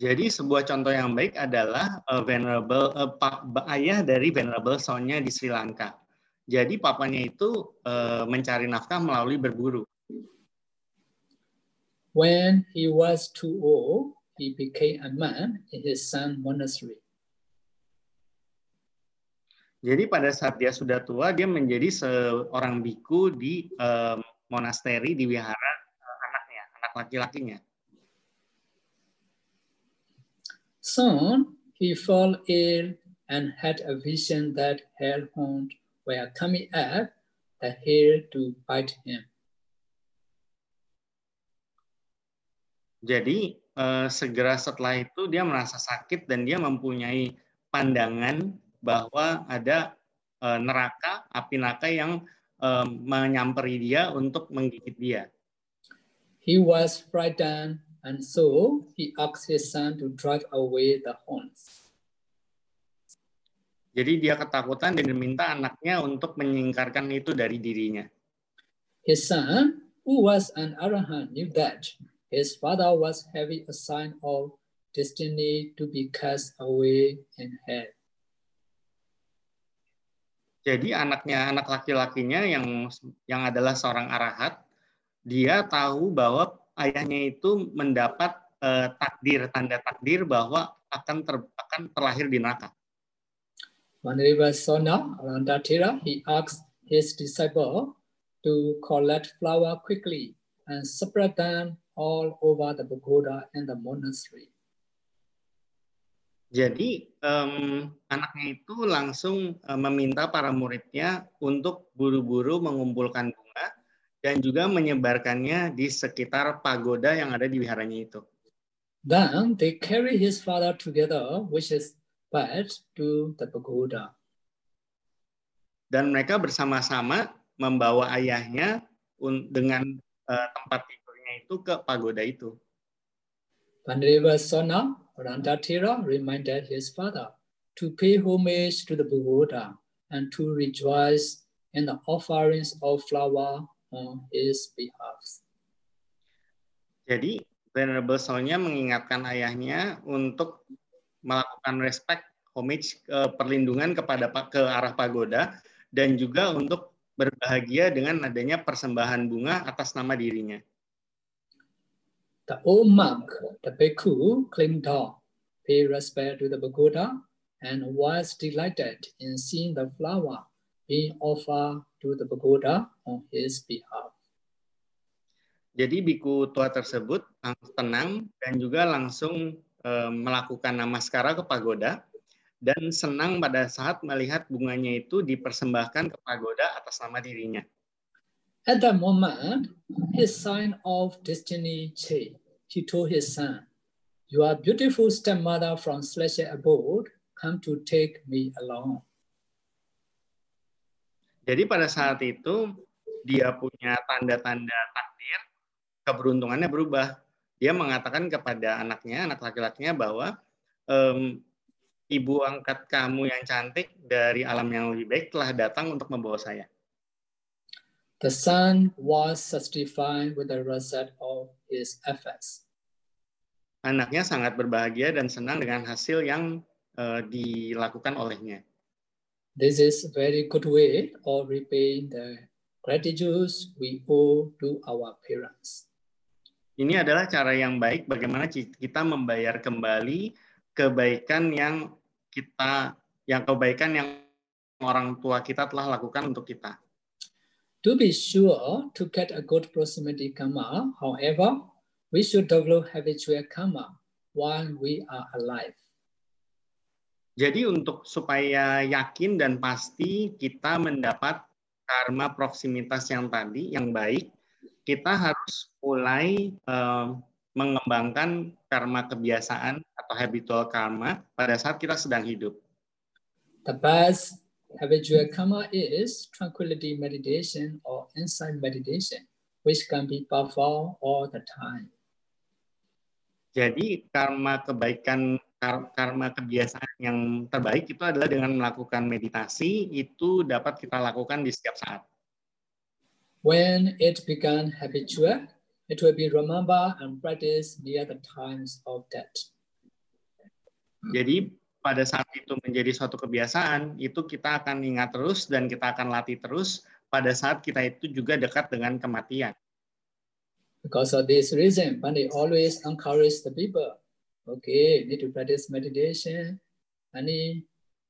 Jadi sebuah contoh yang baik adalah uh, Venerable uh, ayah dari Venerable Sonya di Sri Lanka. Jadi papanya itu uh, mencari nafkah melalui berburu. When he was too old, he became a man in his son monastery. Jadi pada saat dia sudah tua, dia menjadi seorang biku di uh, monasteri di wihara uh, anaknya, anak laki-lakinya. Soon he fell ill and had a vision that hellhound were coming up the hill to bite him. Jadi uh, segera setelah itu dia merasa sakit dan dia mempunyai pandangan bahwa ada uh, neraka, api neraka yang uh, menyamperi dia untuk menggigit dia. He was frightened and so he asked his son to drive away the horns. Jadi dia ketakutan dan meminta anaknya untuk menyingkarkan itu dari dirinya. His son, who was an arahant, knew that his father was having a sign of destiny to be cast away in hell. Jadi anaknya, anak laki-lakinya yang yang adalah seorang arahat, dia tahu bahwa ayahnya itu mendapat uh, takdir, tanda takdir bahwa akan ter, akan terlahir di neraka. Whenever Sona Arandatira, he asked his disciple to collect flower quickly and spread them all over the pagoda and the monastery. Jadi um, anaknya itu langsung um, meminta para muridnya untuk buru-buru mengumpulkan dan juga menyebarkannya di sekitar pagoda yang ada di wiharanya itu. Then they carry his father together, which is bed, to the pagoda. Dan mereka bersama-sama membawa ayahnya dengan uh, tempat tidurnya itu ke pagoda itu. Pandeva Sona Randatira reminded his father to pay homage to the pagoda and to rejoice in the offerings of flower on his behalf. Jadi, Venerable Sonya mengingatkan ayahnya untuk melakukan respect, homage, perlindungan kepada ke arah pagoda dan juga untuk berbahagia dengan adanya persembahan bunga atas nama dirinya. The old monk, the bhikkhu, climbed down, paid respect to the pagoda, and was delighted in seeing the flower being offered to the pagoda on his behalf. Jadi biku tua tersebut tenang dan juga langsung e, melakukan namaskara ke pagoda dan senang pada saat melihat bunganya itu dipersembahkan ke pagoda atas nama dirinya. At that moment, his sign of destiny changed. He told his son, Your beautiful stepmother from celestial abode come to take me along. Jadi pada saat itu dia punya tanda-tanda takdir, keberuntungannya berubah. Dia mengatakan kepada anaknya, anak laki-lakinya bahwa um, ibu angkat kamu yang cantik dari alam yang lebih baik telah datang untuk membawa saya. The son was satisfied with the result of his efforts. Anaknya sangat berbahagia dan senang dengan hasil yang uh, dilakukan olehnya. This is a very good way of repaying the gratitude we owe to our parents. Ini adalah cara yang baik bagaimana kita membayar kembali kebaikan yang kita yang kebaikan yang orang tua kita telah lakukan untuk kita. To be sure to get a good proximity karma, however, we should develop habitual karma while we are alive. Jadi untuk supaya yakin dan pasti kita mendapat karma proximitas yang tadi yang baik, kita harus mulai uh, mengembangkan karma kebiasaan atau habitual karma pada saat kita sedang hidup. The best Habitual karma is tranquility meditation or insight meditation, which can be performed all the time. Jadi karma kebaikan karma kebiasaan yang terbaik itu adalah dengan melakukan meditasi itu dapat kita lakukan di setiap saat. When it began habitual, it will be remembered and practiced near the times of death. Jadi pada saat itu menjadi suatu kebiasaan, itu kita akan ingat terus dan kita akan latih terus pada saat kita itu juga dekat dengan kematian. Because of this reason, Pandit always encourage the people, okay, need to practice meditation, any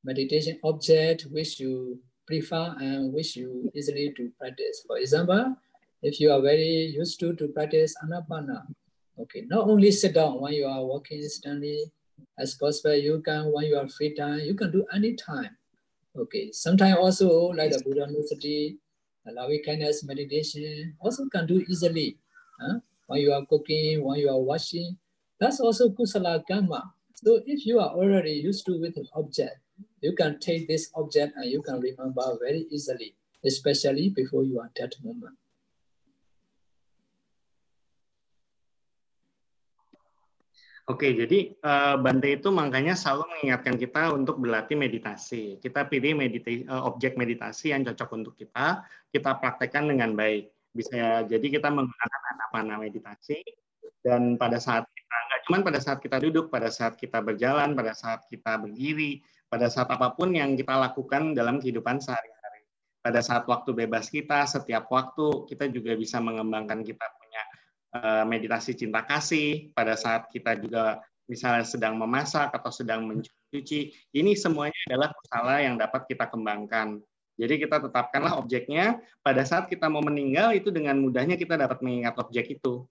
meditation object which you prefer and which you easily to practice. For example, if you are very used to to practice anapana, okay, not only sit down when you are walking, standing, as possible you can when you are free time you can do any time okay sometimes also like the buddha university loving kindness meditation also can do easily huh? when you are cooking when you are washing that's also kusala karma so if you are already used to with an object you can take this object and you can remember very easily especially before you are dead moment Oke, jadi uh, Bante itu makanya selalu mengingatkan kita untuk berlatih meditasi. Kita pilih meditasi, uh, objek meditasi yang cocok untuk kita, kita praktekkan dengan baik. Bisa jadi kita menggunakan anapana meditasi, dan pada saat kita, nggak cuma pada saat kita duduk, pada saat kita berjalan, pada saat kita berdiri, pada saat apa pun yang kita lakukan dalam kehidupan sehari-hari. Pada saat waktu bebas kita, setiap waktu, kita juga bisa mengembangkan kita Eh, meditasi cinta kasih, pada saat kita juga misalnya sedang memasak atau sedang mencuci, ini semuanya adalah usaha yang dapat kita kembangkan. Jadi kita tetapkanlah objeknya, pada saat kita mau meninggal itu dengan mudahnya kita dapat mengingat objek itu.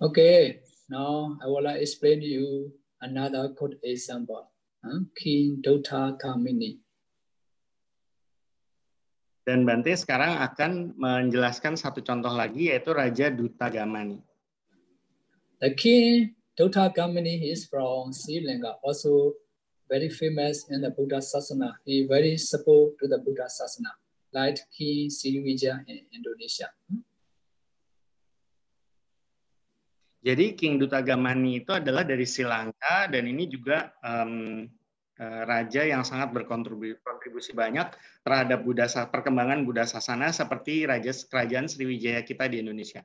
Okay, Now I will explain to you another good example. Huh? King Dota Kamini. Dan Bante sekarang akan menjelaskan satu contoh lagi yaitu Raja Duta Gamani. The king Dota Gamani is from Sri Lanka, also very famous in the Buddha Sasana. He very support to the Buddha Sasana, like King Sriwijaya in Indonesia. Jadi King Duta Gamani itu adalah dari Sri Lanka dan ini juga um, raja yang sangat berkontribusi banyak terhadap Buddha perkembangan Buddha Sasana seperti raja kerajaan Sriwijaya kita di Indonesia.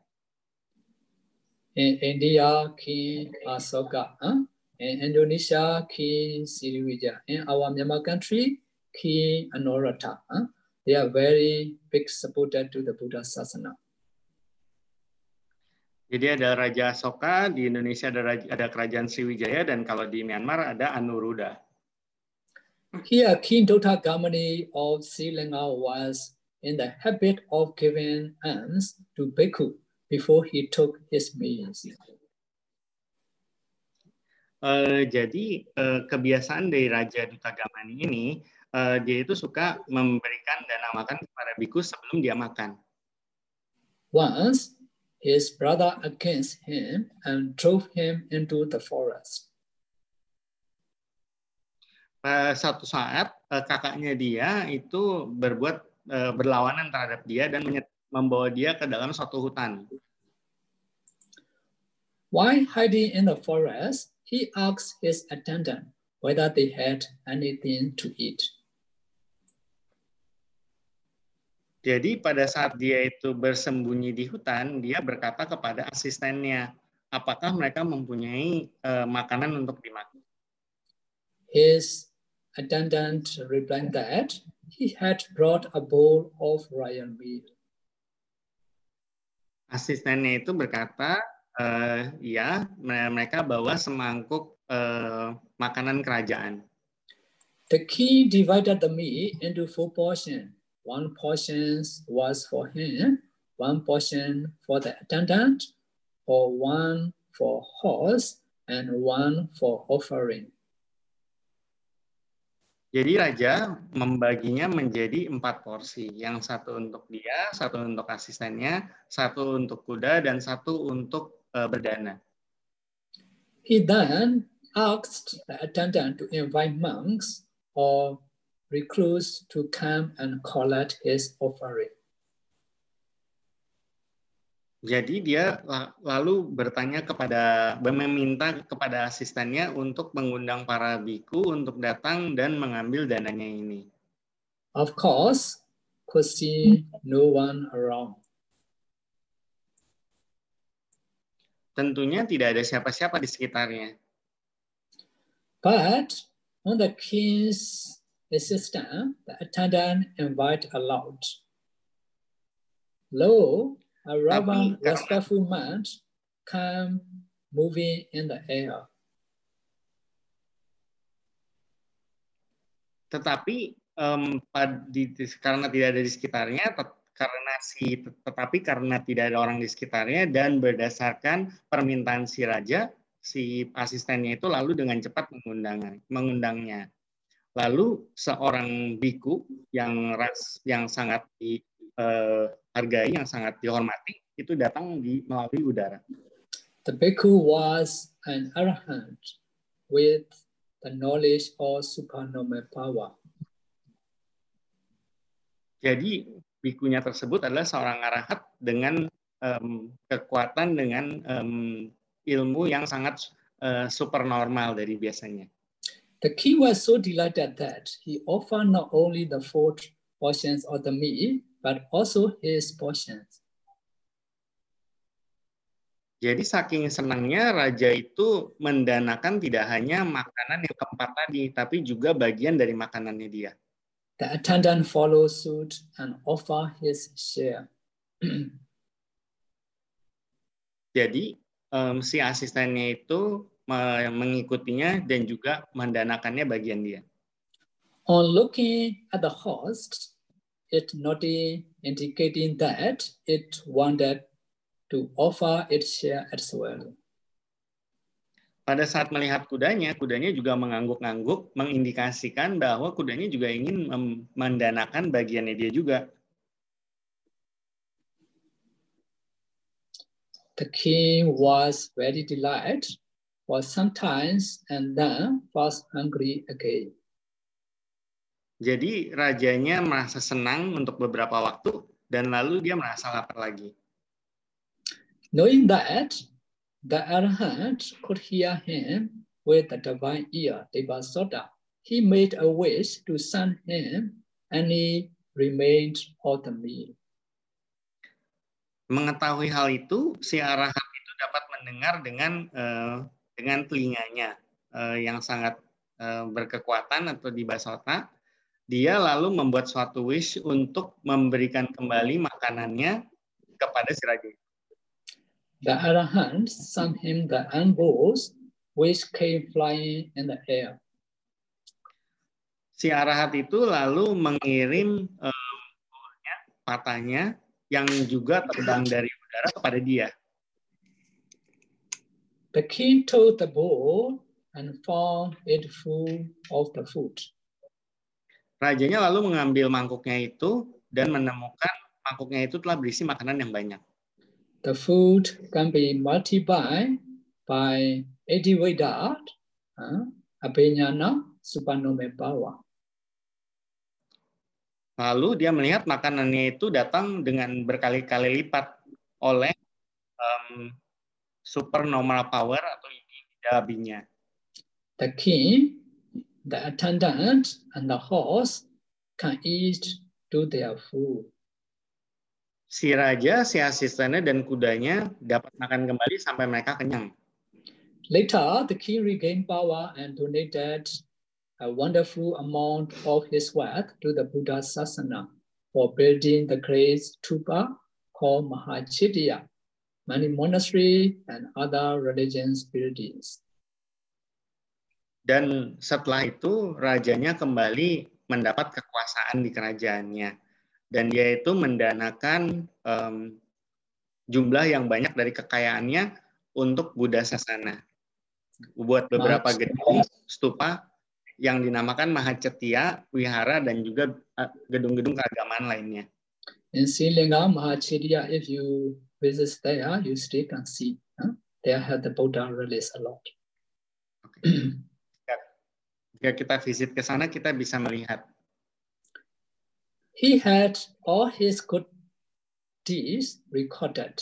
In India, King Asoka. Huh? In Indonesia, King Sriwijaya. In our Myanmar country, King Anuruddha. Huh? They are very big supporter to the Buddha Sasana. Jadi ada Raja Asoka, di Indonesia ada, Raja, ada Kerajaan Sriwijaya, dan kalau di Myanmar ada Anuruddha. Here, King Dota Gamani of Sri Lanka was in the habit of giving alms to Bhikkhu before he took his meals. Uh, jadi uh, kebiasaan dari Raja Duta Gamani ini, uh, dia itu suka memberikan dana makan kepada biku sebelum dia makan. Once, his brother against him and drove him into the forest. Satu saat kakaknya dia itu berbuat berlawanan terhadap dia dan membawa dia ke dalam suatu hutan. While hiding in the forest, he asked his attendant whether they had anything to eat. Jadi pada saat dia itu bersembunyi di hutan, dia berkata kepada asistennya, apakah mereka mempunyai uh, makanan untuk dimakan? His attendant replied that he had brought a bowl of royal meal. Asistennya itu berkata, uh, ya, mereka bawa semangkuk uh, makanan kerajaan. The king divided the meat into four portions One portion was for him, one portion for the attendant, or one for horse, and one for offering. Jadi raja membaginya menjadi empat porsi. Yang satu untuk dia, satu untuk asistennya, satu untuk kuda, dan satu untuk uh, berdana. He then asked the attendant to invite monks or recluse to come and collect his offering. Jadi dia lalu bertanya kepada meminta kepada asistennya untuk mengundang para biku untuk datang dan mengambil dananya ini. Of course, could see no one around. Tentunya tidak ada siapa-siapa di sekitarnya. But on the king's assistant, the attendant invite aloud. Lo, a robber respectful man come moving in the air. Tetapi um, di, karena tidak ada di sekitarnya, karena si tetapi karena tidak ada orang di sekitarnya dan berdasarkan permintaan si raja, si asistennya itu lalu dengan cepat mengundang mengundangnya. Lalu seorang biku yang ras yang sangat dihargai, uh, yang sangat dihormati, itu datang di melalui udara. The bhikkhu was an arahant with the knowledge of supernormal power. Jadi bikunya tersebut adalah seorang arahat dengan um, kekuatan dengan um, ilmu yang sangat uh, supernormal dari biasanya. The king was so delighted that he offered not only the four portions of the meat, but also his portions. Jadi saking senangnya raja itu mendanakan tidak hanya makanan yang keempat tadi, tapi juga bagian dari makanannya dia. The attendant followed suit and offer his share. Jadi um, si asistennya itu mengikutinya dan juga mendanakannya bagian dia. On looking at the host, it noted indicating that it wanted to offer its share as well. pada saat melihat kudanya, kudanya juga mengangguk-angguk, mengindikasikan bahwa kudanya juga ingin mendanakan bagiannya dia juga. The king was very delighted for some times and then was angry again. Jadi rajanya merasa senang untuk beberapa waktu dan lalu dia merasa lapar lagi. Knowing that The arahant could hear him with the divine ear, Devasota. He made a wish to send him and he remained of the meal. Mengetahui hal itu, si arahat itu dapat mendengar dengan uh, dengan telinganya uh, yang sangat uh, berkekuatan atau di basota. Dia lalu membuat suatu wish untuk memberikan kembali makanannya kepada si raja. The Arahant sent him the anvils which came flying in the air. Si Arahat itu lalu mengirim um, patahnya yang juga terbang dari udara kepada dia. The king took the bowl and found it full of the food. Rajanya lalu mengambil mangkuknya itu dan menemukan mangkuknya itu telah berisi makanan yang banyak. the food can be multiplied by 80 Vedat, uh, Abhinyana, Supanome Bhawa. Lalu dia melihat makanannya itu datang dengan berkali-kali lipat oleh um, supernormal power atau abinya. The king, the attendant, and the horse can eat to their food si raja, si asistennya, dan kudanya dapat makan kembali sampai mereka kenyang. Later, the king regained power and donated a wonderful amount of his wealth to the Buddha Sasana for building the great stupa called Mahachitya, many monasteries and other religious buildings. Dan setelah itu, rajanya kembali mendapat kekuasaan di kerajaannya dan dia itu mendanakan um, jumlah yang banyak dari kekayaannya untuk Buddha Sasana. Buat beberapa gedung stupa yang dinamakan Mahacetia, Wihara, dan juga gedung-gedung keagamaan lainnya. In Silinga, Mahacetia, if you visit there, you still can see. Huh? There had the Buddha release a lot. Okay. Jika kita visit ke sana, kita bisa melihat He had all his good deeds recorded.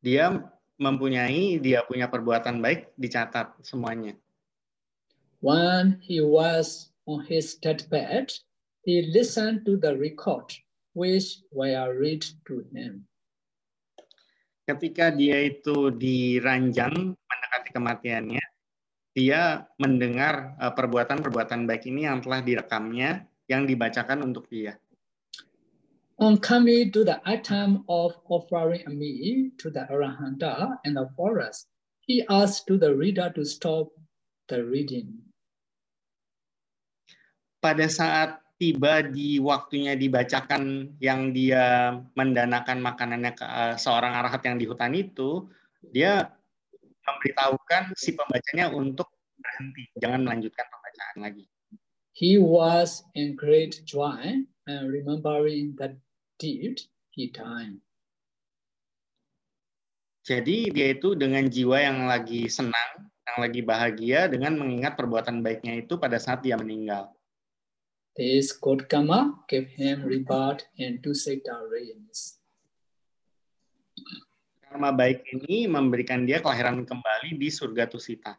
Dia mempunyai, dia punya perbuatan baik dicatat semuanya. When he was on his deathbed, he listened to the record which were read to him. Ketika dia itu diranjang mendekati kematiannya, dia mendengar eh, perbuatan-perbuatan baik ini yang telah direkamnya, yang dibacakan untuk dia. On coming to the item of offering a meal to the Arahanta in the forest, he asked to the reader to stop the reading. Pada saat tiba di waktunya dibacakan yang dia mendanakan makanannya ke eh, seorang arahat yang di hutan itu, dia memberitahukan si pembacanya untuk berhenti, jangan melanjutkan pembacaan lagi. He was in great joy and remembering that deed, he died. Jadi dia itu dengan jiwa yang lagi senang, yang lagi bahagia dengan mengingat perbuatan baiknya itu pada saat dia meninggal. This good karma gave him rebirth in two sector realms karma baik ini memberikan dia kelahiran kembali di surga Tusita.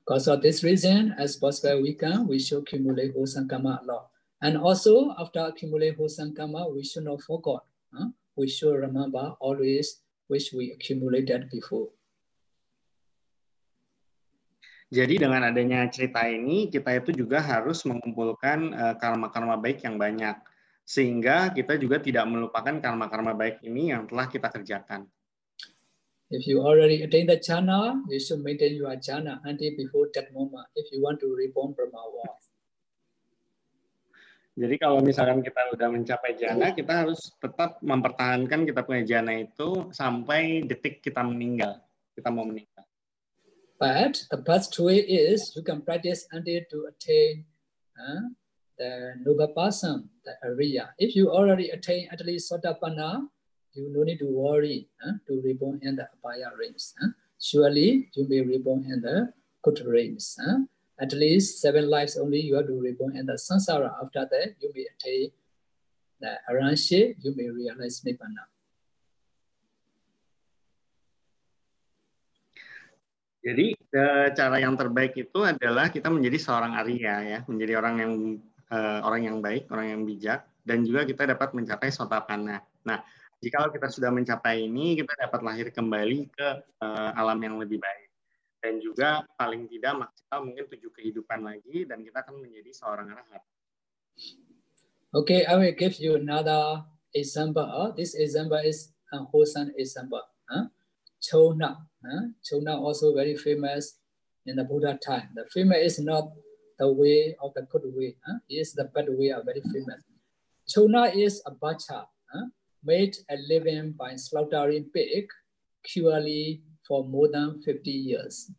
Because of this reason, as possible we can, we should accumulate wholesome karma a lot. And also, after accumulate wholesome karma, we should not forget. Huh? We should remember always which we accumulated before. Jadi dengan adanya cerita ini, kita itu juga harus mengumpulkan eh, karma-karma baik yang banyak sehingga kita juga tidak melupakan karma-karma baik ini yang telah kita kerjakan. If you already attain the jhana, you should maintain your jhana until before that moment if you want to reborn from our world. Jadi kalau misalkan kita udah mencapai jana, kita harus tetap mempertahankan kita punya jana itu sampai detik kita meninggal. Kita mau meninggal. But the best way is you can practice until to attain uh, the person, the area. If you already attain at least Sotapanna, you no need to worry uh, to reborn in the Abhaya realms. Uh. Surely you may reborn in the good realms. Uh at least seven lives only you have to reborn in the samsara. After that, you may attain the Aranshi, you may realize Nibbana. Jadi cara yang terbaik itu adalah kita menjadi seorang Arya ya, menjadi orang yang uh, orang yang baik, orang yang bijak, dan juga kita dapat mencapai sotapana. Nah, jika kita sudah mencapai ini, kita dapat lahir kembali ke uh, alam yang lebih baik dan juga paling tidak maksimal mungkin tujuh kehidupan lagi dan kita akan menjadi seorang arahat. Okay, I will give you another example. This example is a wholesome example. Huh? Chona. Huh? Chona also very famous in the Buddha time. The famous is not the way of the good way. Huh? It is the bad way are very famous. Chona is a bacha, huh? made a living by slaughtering pig, purely for more than 50 years.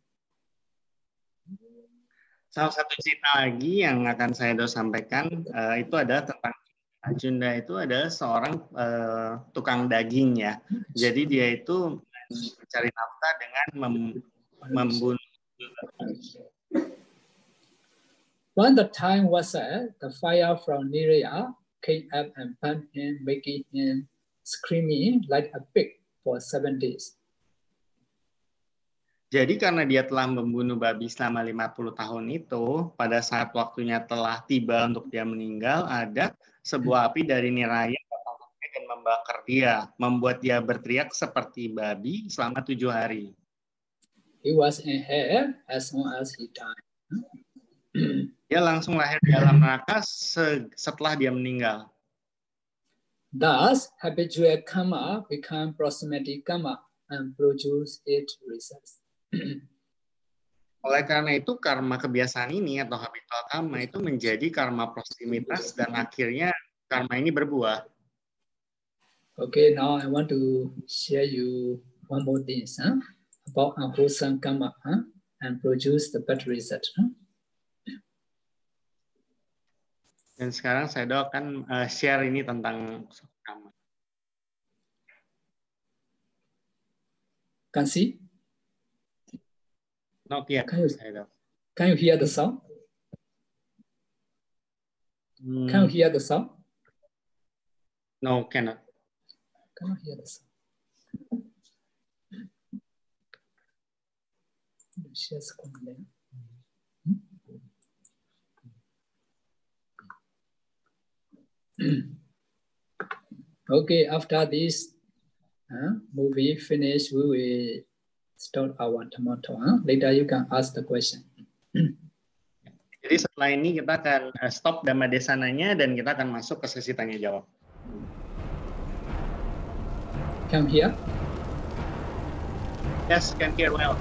Salah satu cerita lagi yang akan saya do sampaikan uh, itu adalah tentang Junda itu adalah seorang uh, tukang daging ya. Jadi dia itu mencari nafkah dengan mem membunuh. When the time was set, the fire from Niria came up and burned him, making him screaming like a pig for seven days. Jadi karena dia telah membunuh babi selama 50 tahun itu, pada saat waktunya telah tiba untuk dia meninggal, ada sebuah api dari niraya dan membakar dia, membuat dia berteriak seperti babi selama tujuh hari. He was in hell as soon as he died. Dia langsung lahir di dalam neraka setelah dia meninggal. Thus, habitual karma become proximity karma and produce its results. Oleh karena itu karma kebiasaan ini atau habitual karma itu menjadi karma proximitas dan akhirnya karma ini berbuah. Okay, now I want to share you one more thing huh? about unwholesome karma huh? and produce the bad result. Huh? Dan sekarang saya doakan uh, share ini tentang karma. Can see? Not yet. Can you, can you hear the sound? Mm. Can you hear the sound? No, cannot. Cannot hear the okay, after this uh, movie finish, we will start our tomato. Huh? Later you can ask the question. Jadi setelah ini kita akan eh, stop Dhamma Desananya dan kita akan masuk ke sesi tanya jawab. Come here. Yes, can hear well.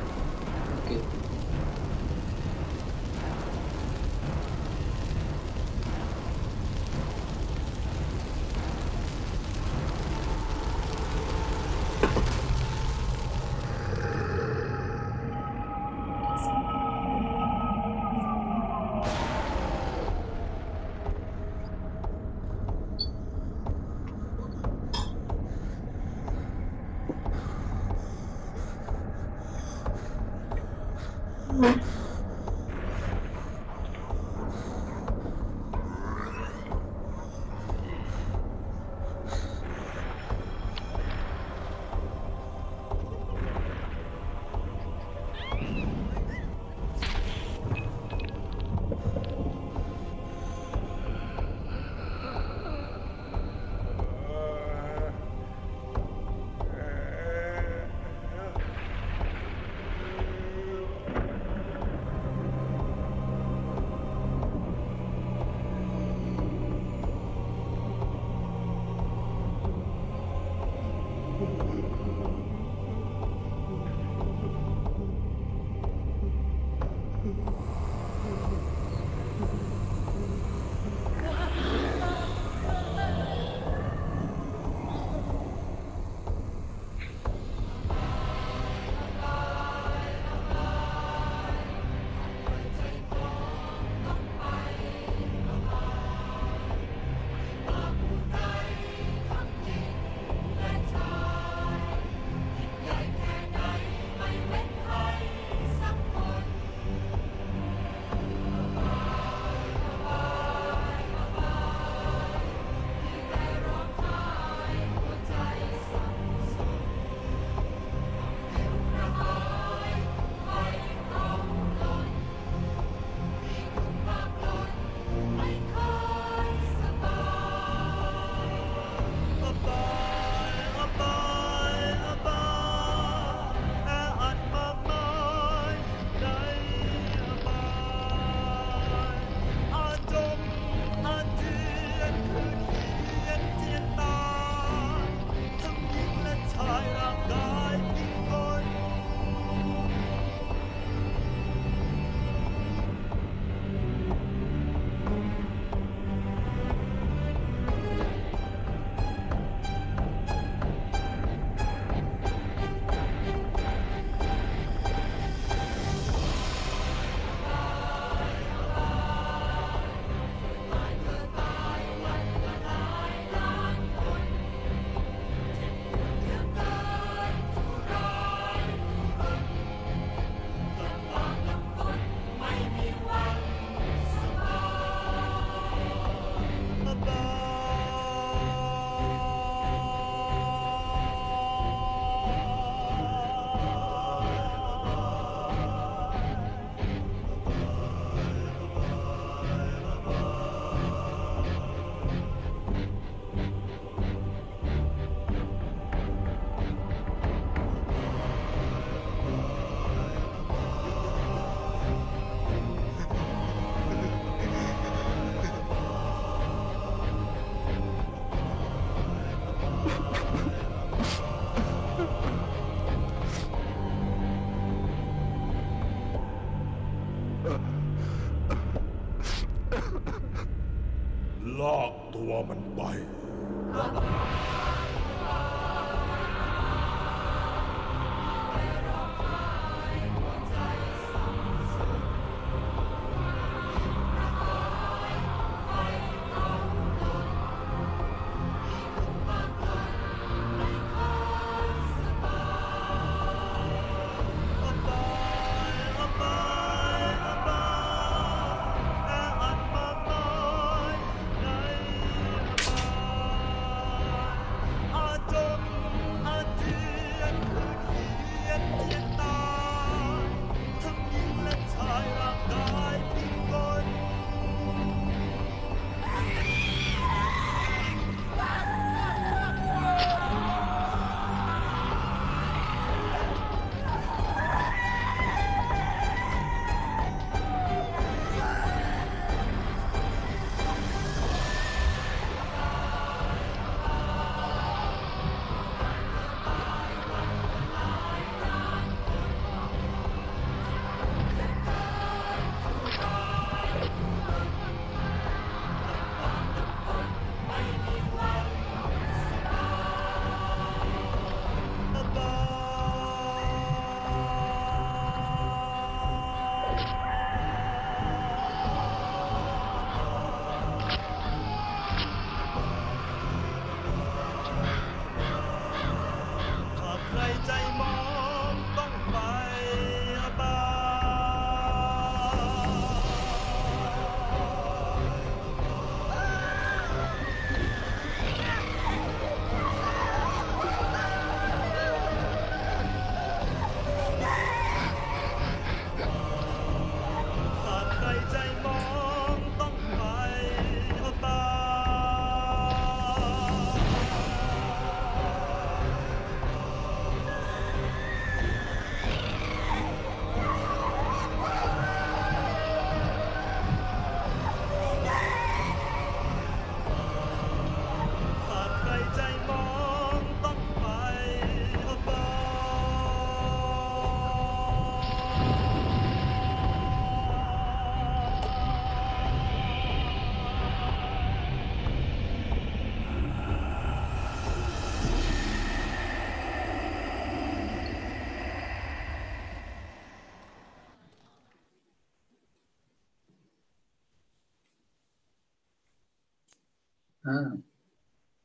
Ah,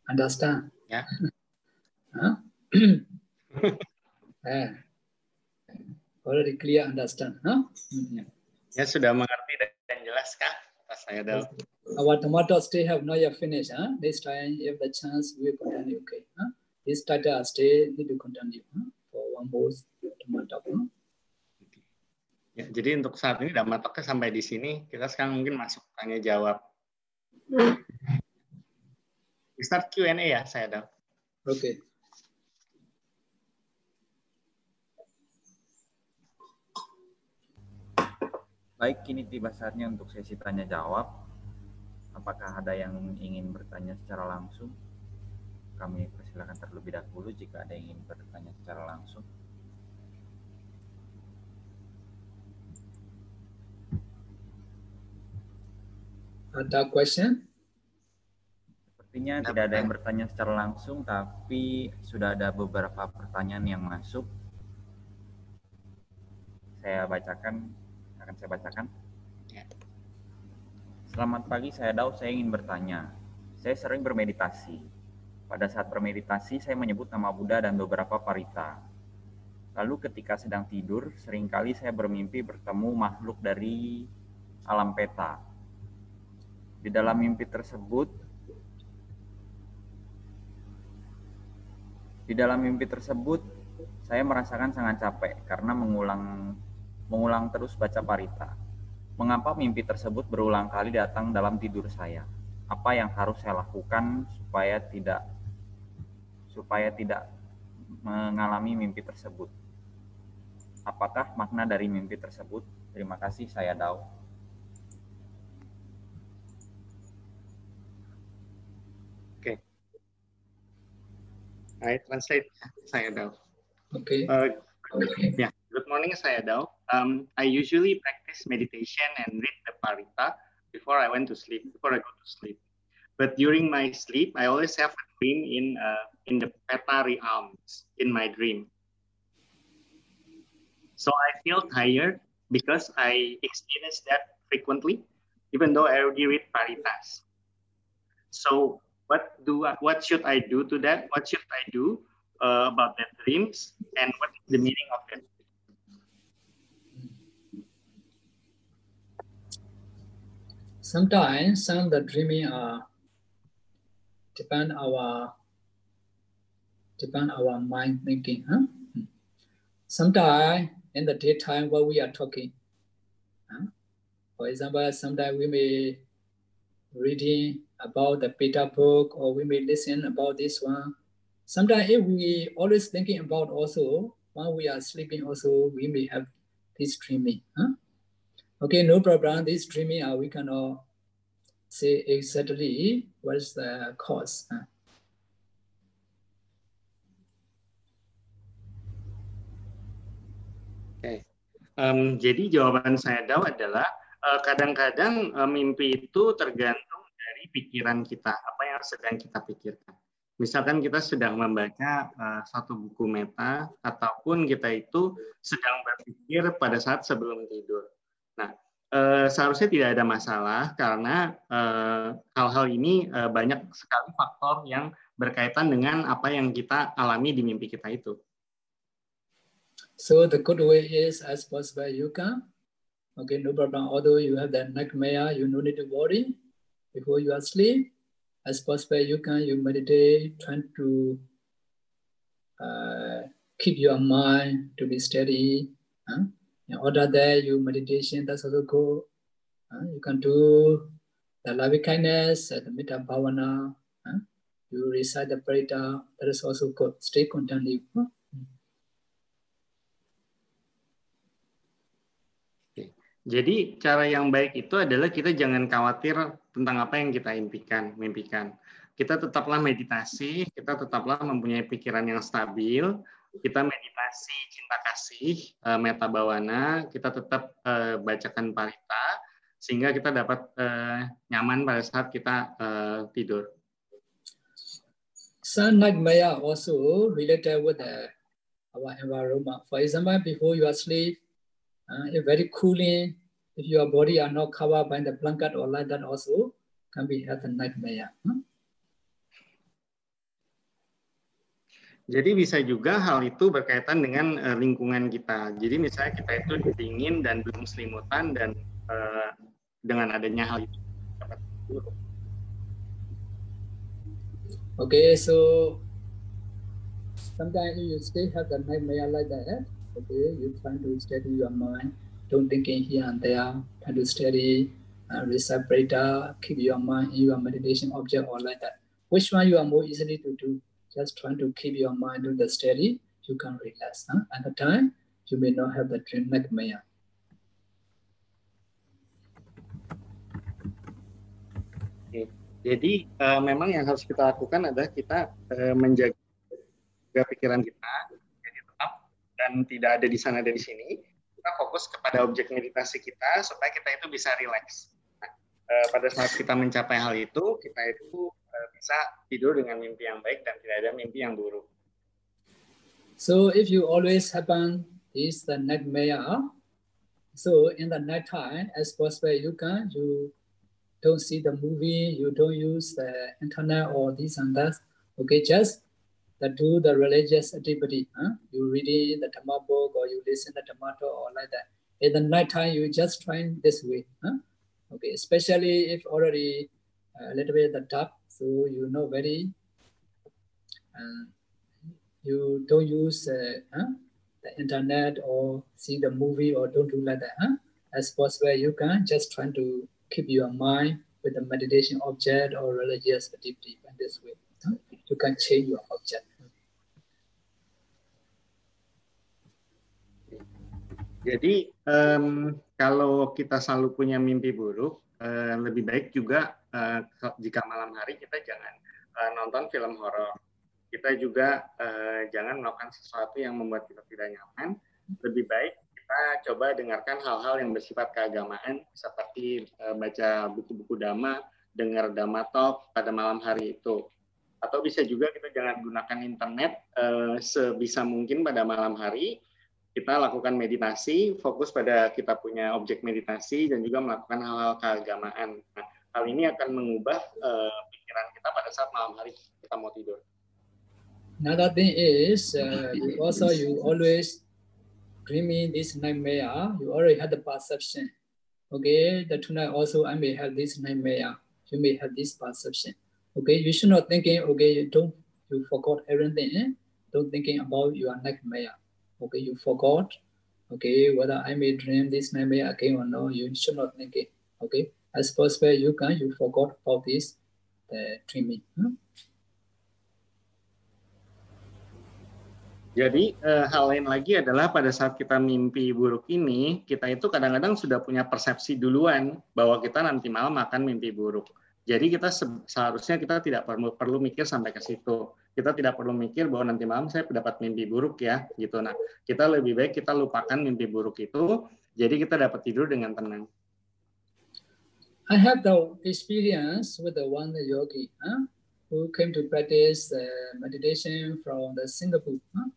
understand? Ya. Huh? eh. Already clear understand, huh? Mm. Ya sudah mengerti dan jelas kah? Pas saya tahu. Our tomato stay have not yet finished, huh? This time, if the chance, we continue, okay? Huh? This title stay need to continue huh? for one more tomato. Huh? Ya, jadi untuk saat ini Talk sampai di sini. Kita sekarang mungkin masuk tanya jawab. Start Q&A ya, saya tahu. Okay. Baik, kini tiba saatnya untuk sesi tanya jawab. Apakah ada yang ingin bertanya secara langsung? Kami persilakan terlebih dahulu jika ada yang ingin bertanya secara langsung. Ada question? Sepertinya tidak ada yang bertanya secara langsung, tapi sudah ada beberapa pertanyaan yang masuk. Saya bacakan, akan saya bacakan. Ya. Selamat pagi, saya Dau. Saya ingin bertanya. Saya sering bermeditasi. Pada saat bermeditasi, saya menyebut nama Buddha dan beberapa parita. Lalu ketika sedang tidur, sering kali saya bermimpi bertemu makhluk dari alam peta. Di dalam mimpi tersebut, di dalam mimpi tersebut, saya merasakan sangat capek karena mengulang mengulang terus baca parita. Mengapa mimpi tersebut berulang kali datang dalam tidur saya? Apa yang harus saya lakukan supaya tidak supaya tidak mengalami mimpi tersebut? Apakah makna dari mimpi tersebut? Terima kasih, saya Dao. I translate, saya tahu. Okay. Uh, yeah, Good morning, Sayadaw. Um, I usually practice meditation and read the Parita before I went to sleep, before I go to sleep. But during my sleep, I always have a dream in uh, in the Peta realms in my dream. So I feel tired because I experience that frequently, even though I already read Paritas. So what do I, what should I do to that? What should I do uh, about that dreams, and what is the meaning of it? Sometimes some of the dreaming are depend our depend our mind thinking. Huh? Sometimes in the daytime while we are talking, huh? for example, sometimes we may reading about the beta book or we may listen about this one. Sometimes if we always thinking about also while we are sleeping also we may have this dreaming. Huh? Okay, no problem. This dreaming uh, we cannot say exactly what is the cause. Huh? Oke, um, jadi jawaban saya adalah kadang-kadang uh, mimpi itu tergantung dari pikiran kita, apa yang sedang kita pikirkan. Misalkan kita sedang membaca uh, satu buku meta, ataupun kita itu sedang berpikir pada saat sebelum tidur. Nah, uh, seharusnya tidak ada masalah karena hal-hal uh, ini uh, banyak sekali faktor yang berkaitan dengan apa yang kita alami di mimpi kita itu. So the good way is as possible you can. Okay, no problem. Although you have that nightmare, you no need to worry. Before you are asleep, as possible you can, you meditate, trying to uh, keep your mind to be steady. Huh? In order that you meditation, that's also good. Huh? You can do the loving kindness, the metta bhavana. Huh? You recite the prayer, that is also good. Stay contented. Huh? Jadi cara yang baik itu adalah kita jangan khawatir tentang apa yang kita impikan, mimpikan. Kita tetaplah meditasi, kita tetaplah mempunyai pikiran yang stabil, kita meditasi cinta kasih, uh, meta bawana, kita tetap uh, bacakan parita, sehingga kita dapat uh, nyaman pada saat kita uh, tidur. Sun Maya also related with the, our environment. For example, before you are asleep, Uh, if very cooling, if your body are not covered by the blanket or like that also can be have a nightmare. Huh? Jadi bisa juga hal itu berkaitan dengan uh, lingkungan kita. Jadi misalnya kita itu dingin dan belum selimutan dan uh, dengan adanya hal itu dapat buruk. Okay, so sometimes you still have the nightmare like that. Okay, you trying to steady your mind. Don't thinking here and there. Try to steady, uh, recite keep your mind in your meditation object or like that. Which one you are more easily to do? Just trying to keep your mind to the steady. You can relax. Huh? At the time, you may not have the dream nightmare. Jadi uh, memang yang harus kita lakukan adalah kita uh, menjaga pikiran kita, dan tidak ada di sana dan di sini, kita fokus kepada objek meditasi kita supaya kita itu bisa rileks. Nah, eh, pada saat kita mencapai hal itu, kita itu eh, bisa tidur dengan mimpi yang baik dan tidak ada mimpi yang buruk. So if you always happen is the nightmare, so in the night time, as possible you can, you don't see the movie, you don't use the internet or this and that. Okay, just that do the religious activity. Huh? You reading the Dhamma book or you listen the Dhamma or like that. In the night time, you just try this way. Huh? Okay, especially if already a little bit the dark, so you know very, uh, you don't use uh, huh? the internet or see the movie or don't do like that. Huh? As possible, you can just try to keep your mind with the meditation object or religious activity in this way. You. Jadi um, kalau kita selalu punya mimpi buruk, uh, lebih baik juga uh, jika malam hari kita jangan uh, nonton film horor. Kita juga uh, jangan melakukan sesuatu yang membuat kita tidak nyaman lebih baik kita coba dengarkan hal-hal yang bersifat keagamaan seperti uh, baca buku-buku dhamma, dengar dhamma talk pada malam hari itu. Atau bisa juga kita jangan gunakan internet uh, sebisa mungkin pada malam hari. Kita lakukan meditasi, fokus pada kita punya objek meditasi dan juga melakukan hal-hal keagamaan. Nah, hal ini akan mengubah uh, pikiran kita pada saat malam hari kita mau tidur. Another thing is uh, also you always dreaming this nightmare, you already had the perception. Okay, that tonight also I may have this nightmare. You may have this perception. Okay, you should not thinking, okay, you don't, you forgot everything. Eh? Don't thinking about your nightmare. Okay, you forgot. Okay, whether I may dream this nightmare again or no, you should not think it. Okay, as possible you can, you forgot about this the dreaming. Huh? Jadi eh, hal lain lagi adalah pada saat kita mimpi buruk ini, kita itu kadang-kadang sudah punya persepsi duluan bahwa kita nanti malam akan mimpi buruk. Jadi kita seharusnya kita tidak perlu perlu mikir sampai ke situ. Kita tidak perlu mikir bahwa nanti malam saya dapat mimpi buruk ya, gitu. Nah, kita lebih baik kita lupakan mimpi buruk itu, jadi kita dapat tidur dengan tenang. I have the experience with the one yogi huh, who came to practice uh, meditation from the Singapore. Huh?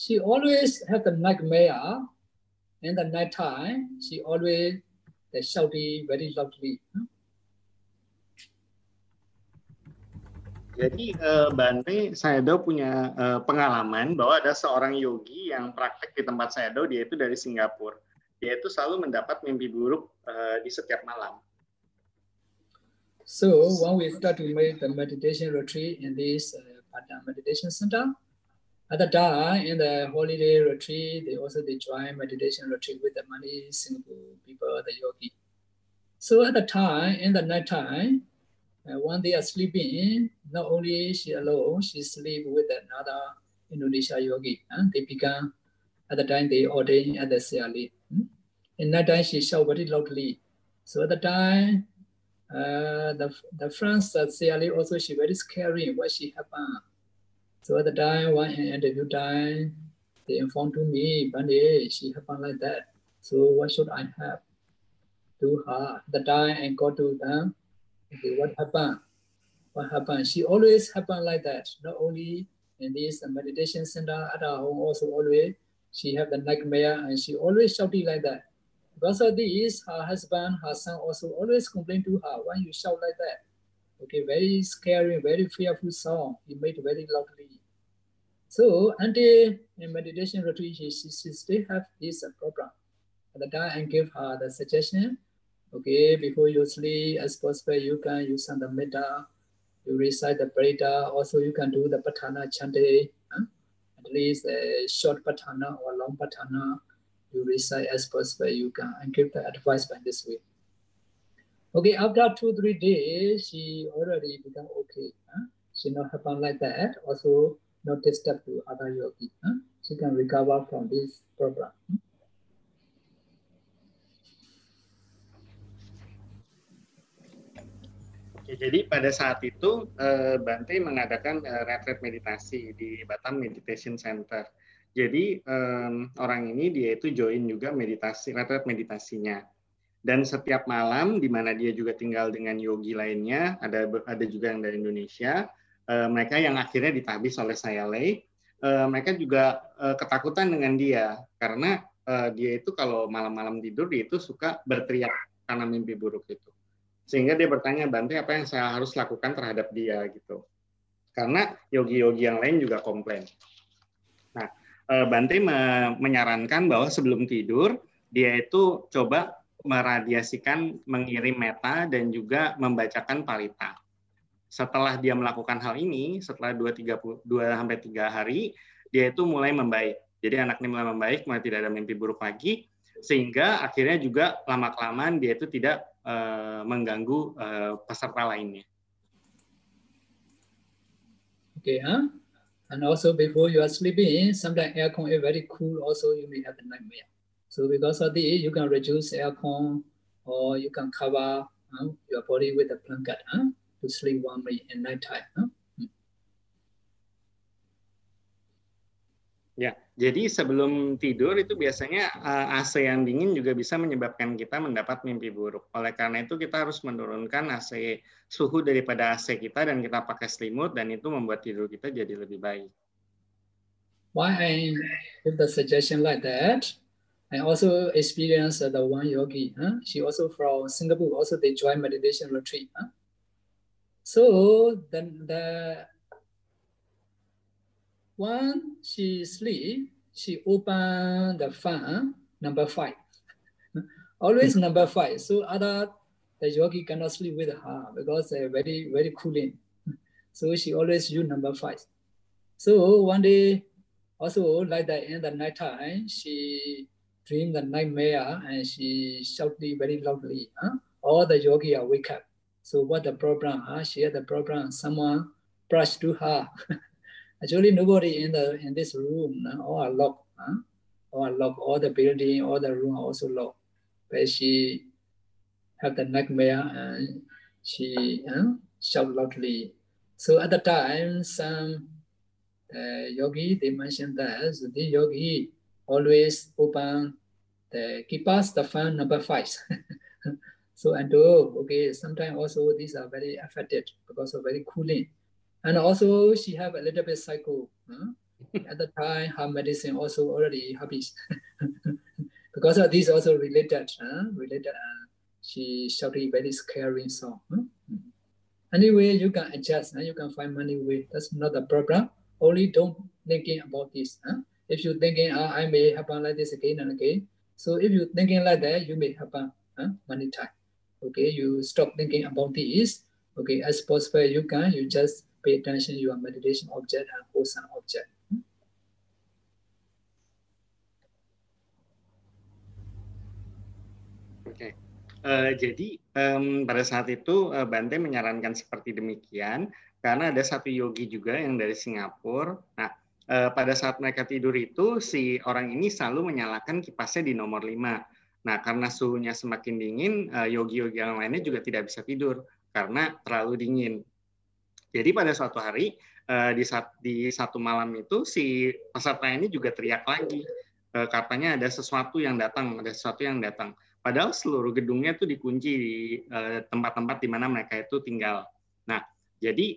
she always have the nightmare in the night time. She always they shouting very loudly. Jadi uh, Bante Sayadaw punya uh, pengalaman bahwa ada seorang yogi yang praktek di tempat Sayadaw, dia itu dari Singapura. Dia itu selalu mendapat mimpi buruk uh, di setiap malam. So when we start to make the meditation retreat in this uh, meditation center, At the time, in the holiday retreat, they also they join meditation retreat with the many Singapore people, the yogi. So at the time, in the night time, uh, when they are sleeping, not only she alone, she sleep with another Indonesia yogi. Uh, they become, at the time they ordain at the CLE. Hmm? In night time, she shout very loudly. So at the time, uh, the, the France uh, CLE also she very scary what she happened. So at the time, one interview time, they informed to me, Bande, she happened like that. So what should I have? To her, the time and go to them. Okay, what happened? What happened? She always happened like that. Not only in this meditation center at our home, also always she have the nightmare and she always shouting like that. Because of this, her husband, her son also always complain to her, when you shout like that, Okay, very scary, very fearful song. He made very loudly. So until in meditation retreat, she, she, she still have this problem. At the time, I give her the suggestion. Okay, before you sleep, as possible, you can use the metta. You recite the preta. Also, you can do the patana chanting. Huh? At least a short patana or long patana. You recite as possible. You can and give the advice by this way. Okay, after two, three days, she already become okay. Huh? She not happen like that. Also, not disturb to other yogi. Huh? She can recover from this program. Hmm? Oke, jadi pada saat itu uh, Bante mengadakan uh, retreat meditasi di Batam Meditation Center. Jadi orang ini dia itu join juga meditasi retreat meditasinya. Dan setiap malam di mana dia juga tinggal dengan yogi lainnya ada ada juga yang dari Indonesia uh, mereka yang akhirnya ditabis oleh saya uh, mereka juga ketakutan dengan dia. Karena dia itu kalau malam-malam tidur dia itu suka berteriak karena mimpi buruk itu sehingga dia bertanya Bante apa yang saya harus lakukan terhadap dia gitu karena yogi-yogi yang lain juga komplain nah Bante menyarankan bahwa sebelum tidur dia itu coba meradiasikan mengirim meta dan juga membacakan parita. Setelah dia melakukan hal ini, setelah 2 3 2 sampai 3 hari, dia itu mulai membaik. Jadi anaknya mulai membaik, mulai tidak ada mimpi buruk lagi sehingga akhirnya juga lama-kelamaan dia itu tidak uh, mengganggu uh, peserta lainnya. Okay, huh? And also before you are sleeping, sometimes aircon is very cool. Also, you may have a nightmare. So because of this, you can reduce aircon or you can cover uh, your body with a blanket uh, to sleep warmly in night time. Uh. Ya, jadi sebelum tidur itu biasanya eh, AC yang dingin juga bisa menyebabkan kita mendapat mimpi buruk. Oleh karena itu kita harus menurunkan AC suhu daripada AC kita dan kita pakai selimut dan itu membuat tidur kita jadi lebih baik. Why I give the suggestion like that? I also experienced the one yogi. Huh? She also from Singapore. Also they join meditation retreat. Huh? So then the When she sleep, she open the fan number five. Always number five. So other the yogi cannot sleep with her because they're very, very cooling. So she always use number five. So one day, also like that in the night time, she dream the nightmare and she shouted very loudly. Huh? All the yogi are wake up. So what the problem? Huh? She had the problem. Someone brushed to her. Actually, nobody in the in this room, all are locked. Huh? All are locked. All the building, all the room are also locked. But she had the nightmare and she uh, shout loudly. So at the time, some uh, yogi they mentioned that the yogi always open the kipas, the fan number five. so and oh, okay, sometimes also these are very affected because of very cooling. And also she have a little bit cycle. Huh? At the time, her medicine also already habis. because of this also related, huh? related. Uh, she shouted very scary song. Huh? Anyway, you can adjust. Huh? You can find money way. That's not a problem. Only don't thinking about this. Huh? If you're thinking, oh, I may happen like this again and again. So if you're thinking like that, you may happen huh? many times. Okay, you stop thinking about this. Okay, as possible you can, you just pay attention your meditation object and wholesome object. Uh, jadi um, pada saat itu uh, Bante menyarankan seperti demikian karena ada satu yogi juga yang dari Singapura. Nah, uh, pada saat mereka tidur itu si orang ini selalu menyalakan kipasnya di nomor 5. Nah, karena suhunya semakin dingin, yogi-yogi yang lainnya juga tidak bisa tidur karena terlalu dingin. Jadi pada suatu hari uh, di, saat, di satu malam itu si peserta ini juga teriak lagi uh, katanya ada sesuatu yang datang, ada sesuatu yang datang. Padahal seluruh gedungnya itu dikunci di eh, tempat-tempat di mana mereka itu tinggal. Nah, jadi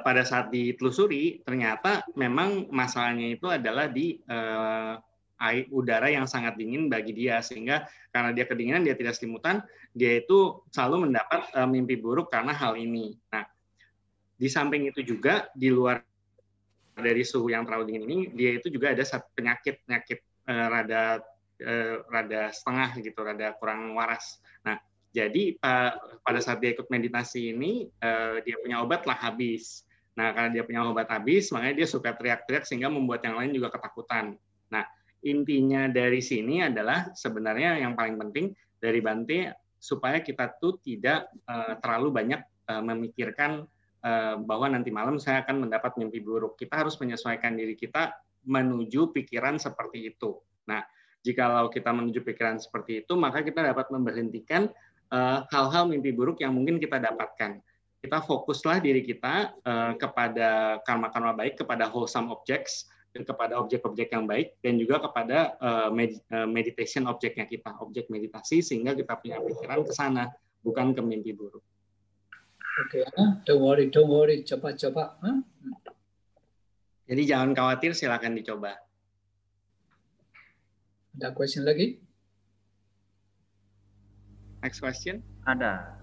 pada saat ditelusuri ternyata memang masalahnya itu adalah di air udara yang sangat dingin bagi dia sehingga karena dia kedinginan dia tidak selimutan dia itu selalu mendapat mimpi buruk karena hal ini. Nah, di samping itu juga di luar dari suhu yang terlalu dingin ini, dia itu juga ada penyakit penyakit eh, rada eh, rada setengah gitu, rada kurang waras. Nah, jadi pada saat dia ikut meditasi ini, eh, dia punya obat lah habis. Nah, karena dia punya obat habis, makanya dia suka teriak-teriak sehingga membuat yang lain juga ketakutan. Nah, intinya dari sini adalah sebenarnya yang paling penting dari Bante supaya kita tuh tidak uh, terlalu banyak uh, memikirkan Eh, bahwa nanti malam saya akan mendapat mimpi buruk. Kita harus menyesuaikan diri kita menuju pikiran seperti itu. Nah, jikalau kita menuju pikiran seperti itu, maka kita dapat memberhentikan eh, hal-hal mimpi buruk yang mungkin kita dapatkan. Kita fokuslah diri kita uh, kepada karma-karma baik, kepada wholesome objects, dan kepada objek-objek yang baik, dan juga kepada meditation objeknya kita, objek meditasi, sehingga kita punya pikiran ke sana, bukan ke mimpi buruk. Oke, okay, don't worry, don't worry, coba-coba. Huh? Jadi jangan khawatir, silakan dicoba. Ada question lagi? Next question. Ada.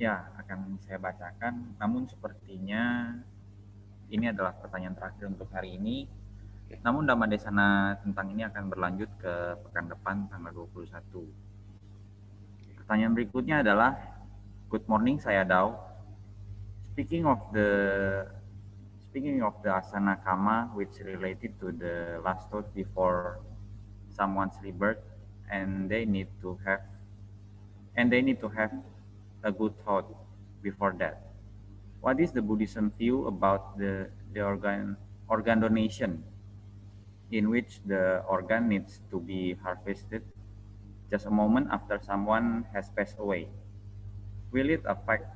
Ya, akan saya bacakan. Namun sepertinya ini adalah pertanyaan terakhir untuk hari ini. Namun Dhamma Desana tentang ini akan berlanjut ke pekan depan tanggal 21. Pertanyaan berikutnya adalah Good morning, saya Dao. Speaking of the speaking of the asana kama, which related to the last thought before someone's rebirth, and they need to have and they need to have a good thought before that. What is the Buddhism view about the the organ organ donation, in which the organ needs to be harvested just a moment after someone has passed away? Will it affect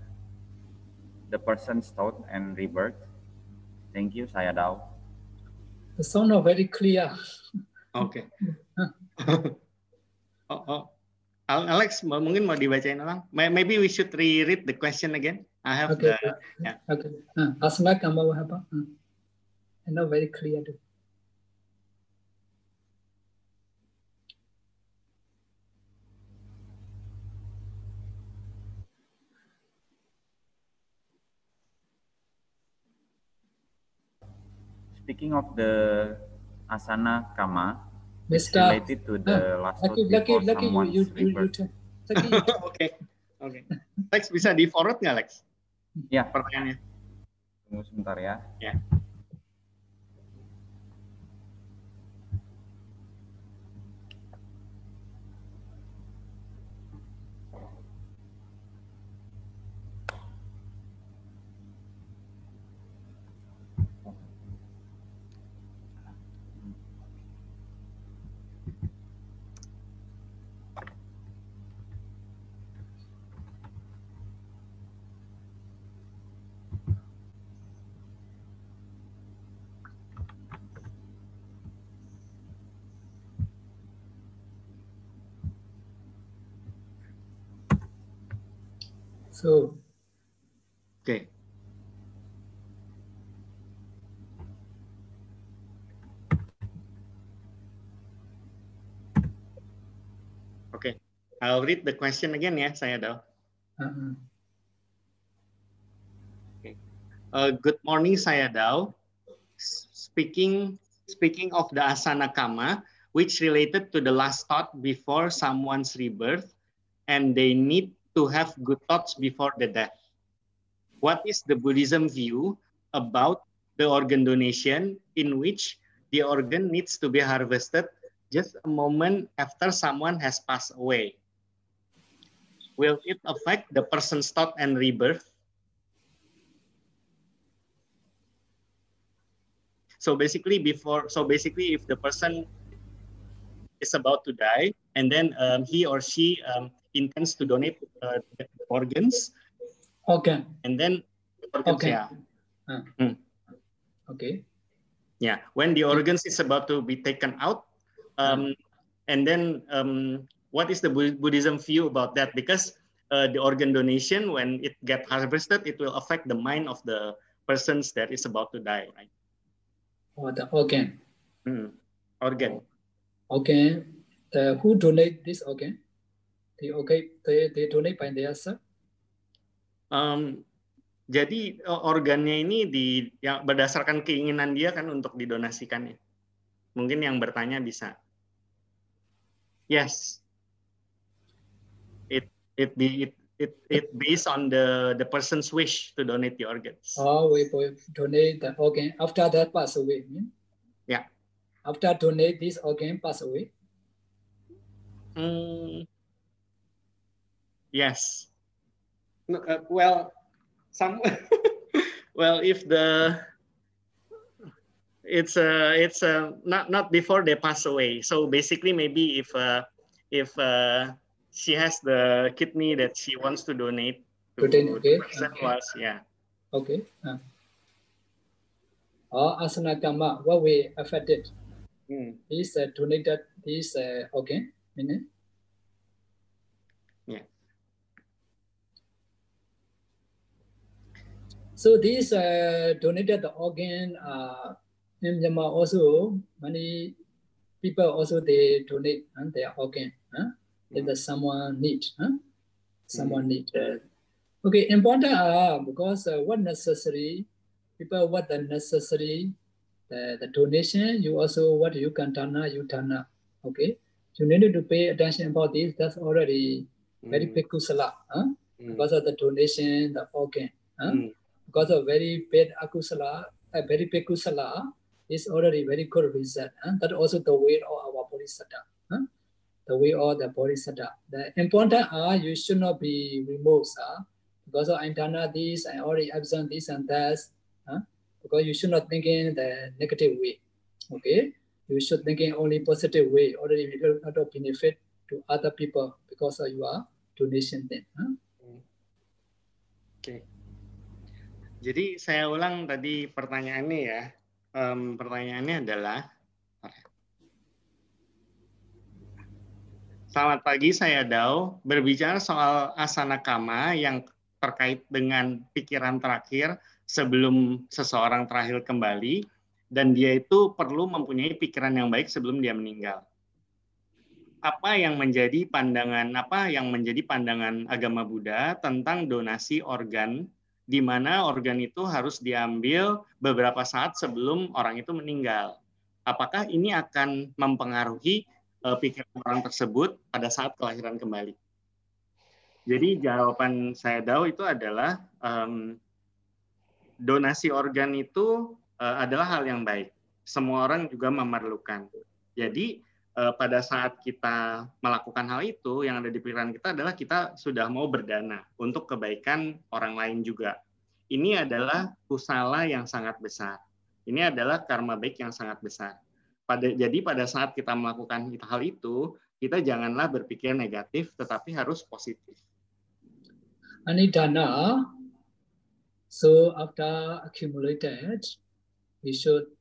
the person's thought and rebirth? Thank you, Sayadaw. The sound not very clear. Oke. oh, oh. Alex, mungkin mau dibacain ulang? Maybe we should reread the question again. I have Okay. the yeah. Okay. Uh, asana kama wahapa. Uh. And not very clear. too. Speaking of the asana kama, Mr. related to the last Lucky, lucky, lucky you, you, you, you. Oke. Oke. Lex bisa di forward nggak Lex? Ya, Pertanyaannya. tunggu sebentar ya. Ya. So, Oke. Oke. I'll read the question again ya, saya Dal. uh, Uh, good morning, saya Dao. Speaking speaking of the asana kama, which related to the last thought before someone's rebirth, and they need to have good thoughts before the death. What is the Buddhism view about the organ donation in which the organ needs to be harvested just a moment after someone has passed away? Will it affect the person's thought and rebirth? So basically, before so basically, if the person is about to die and then um, he or she um, intends to donate uh, organs, Okay. and then organs, Okay. yeah, Okay. yeah, when the organs is about to be taken out, um, and then um, what is the Buddhism view about that? Because uh, the organ donation, when it get harvested, it will affect the mind of the persons that is about to die, right? Or the organ. Hmm. Organ. Okay. The, who donate this organ? The okay, they, they donate by themselves. Um, jadi eh, organnya ini di yang berdasarkan keinginan dia kan untuk didonasikan ya. Mungkin yang bertanya bisa. Yes. It it be it it it based on the the person's wish to donate the organs. Or we will donate the organ after that pass away. hmm? Yeah. After donate this organ pass away. Hmm. Yes. No, uh, well, some. well, if the it's uh, it's uh, not not before they pass away. So basically, maybe if uh, if uh, she has the kidney that she wants to donate to Donate, okay, person okay. was yeah. Okay. Uh. Or asana kama, what we affected? Hmm. This uh, donated this uh, organ. Meaning? Yeah. So these uh, donated the organ uh, in Myanmar also many people also they donate uh, their organ. Huh? If the someone need, huh? someone need. Uh, okay, important uh, because uh, what necessary people what the necessary the, the donation you also what you can turn up, you turn up. Okay, you need to pay attention about this. That's already very Hmm. big kusala. Huh? Because of the donation, the organ. huh? Because of very bad akusala, a very big kusala is already very good result. huh? That also the way of our bodhisattva. huh? The way of the bodhisattva. The important are you should not be removed. huh? Because of internal this, I already absent this and that. huh? Because you should not thinking the negative way. Okay? You should thinking only positive way. Already you will not benefit to other people because of your donation then. huh? Jadi saya ulang tadi pertanyaannya ya. um, pertanyaannya adalah Selamat pagi, saya Dao. Berbicara soal asana kama yang terkait dengan pikiran terakhir sebelum seseorang terakhir kembali, dan dia itu perlu mempunyai pikiran yang baik sebelum dia meninggal. Apa yang menjadi pandangan apa yang menjadi pandangan agama Buddha tentang donasi organ di mana organ itu harus diambil beberapa saat sebelum orang itu meninggal. Apakah ini akan mempengaruhi uh, pikiran orang tersebut pada saat kelahiran kembali. Jadi jawaban saya tahu itu adalah um, donasi organ itu uh, adalah hal yang baik. Semua orang juga memerlukan. Jadi pada saat kita melakukan hal itu, yang ada di pikiran kita adalah kita sudah mau berdana untuk kebaikan orang lain juga. Ini adalah kusala yang sangat besar. Ini adalah karma baik yang sangat besar pada jadi pada saat kita melakukan hal itu kita janganlah berpikir negatif tetapi harus positif. Anidana, so after accumulated, we should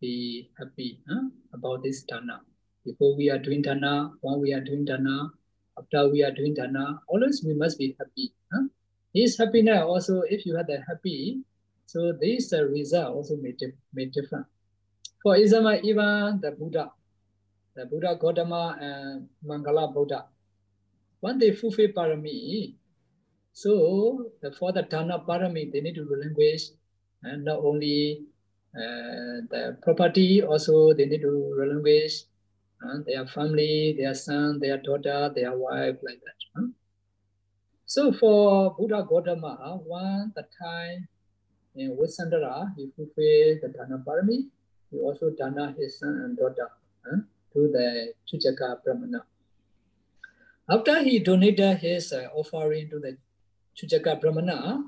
be happy huh, about this dana. Before we are doing dana, while we are doing dana, after we are doing dana, always we must be happy. Huh? This happiness also, if you are happy, so this uh, result also may, may different. For example, even the Buddha, the Buddha Gautama and Mangala Buddha, when they fulfill parami, so for the Dana parami, they need to relinquish and not only uh, the property, also they need to relinquish uh, their family, their son, their daughter, their wife, like that. So for Buddha Gautama, one the time in Visandara, he fulfilled the Dana parami, he also dana his son and daughter to the Chujaka Brahmana. After he donated his uh, offering to the Chujaka Brahmana,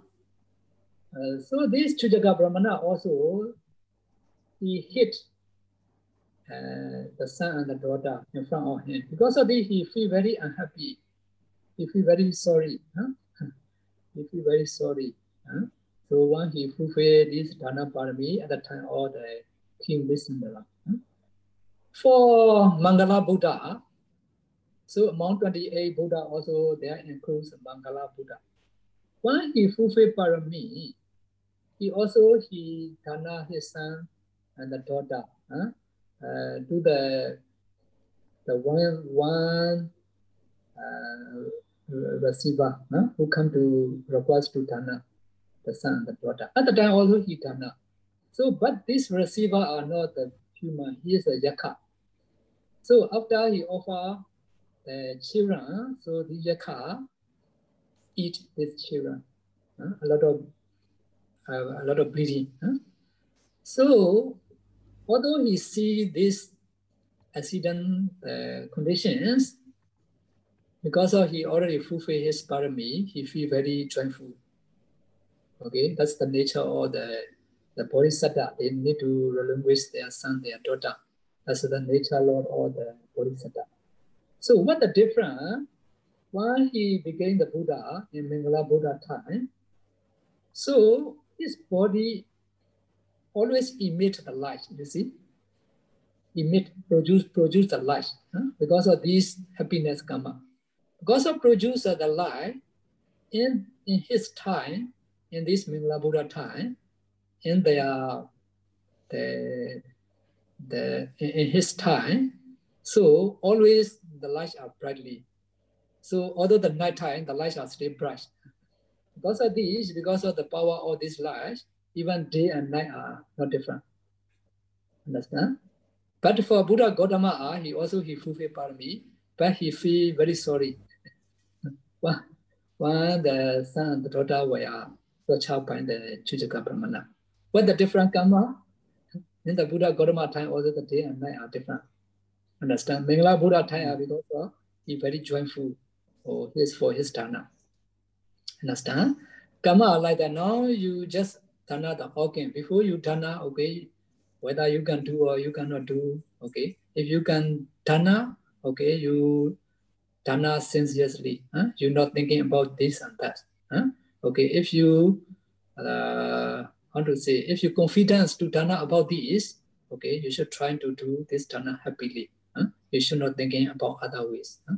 uh, so this Chujaka Brahmana also, he hit uh, the son and the daughter in front of him. Because of this, he feel very unhappy. He feel very sorry. Huh? he feel very sorry. Huh? So when he fulfilled this Dana Parami at the time of the King Visnandara. For Mangala Buddha, so among 28 Buddha also there includes Mangala Buddha. When he fulfilled parami, he also he dana his son and the daughter huh? Uh, do the the one one uh, receiver huh? who come to request to dana the son the daughter. At the time also he dana. So, but this receiver are not the human, he is a yaka. So after he offer the children, so the yaka eat these children. Uh, a lot of uh, a lot of bleeding. Huh? So although he see this accident uh, conditions, because of he already fulfilled his parami, he feel very joyful. Okay, that's the nature of the the bodhisattva, they need to relinquish their son, their daughter. That's the nature lord or the bodhisattva. So what the difference? When he became the Buddha in Mangala Buddha time, so his body always emit the light, you see? Emit, produce, produce the light huh? because of this happiness karma. Because of produce the light, in, in his time, in this Mangala Buddha time, in their the, the in his time, so always the lights are brightly. So although the night time, the lights are still bright. Because of this, because of the power of this light, even day and night are not different. Understand? But for Buddha Gautama, ah, he also he fulfilled parami, but he feel very sorry. when, when the son and the daughter were ah, tortured by the Chujaka Brahmana. What the different karma? In the Buddha Gautama time, also the day and night are different. Understand? Mangala Buddha time are because of he very joyful for his for his dana. Understand? Karma like that. Now you just dana the organ. Before you dana, okay, whether you can do or you cannot do, okay. If you can dana, okay, you dana sincerely. Huh? You're not thinking about this and that. Huh? Okay, if you uh, how to say, if you confidence to dana about this, okay, you should try to do this dana happily. Huh? You should not thinking about other ways. Huh?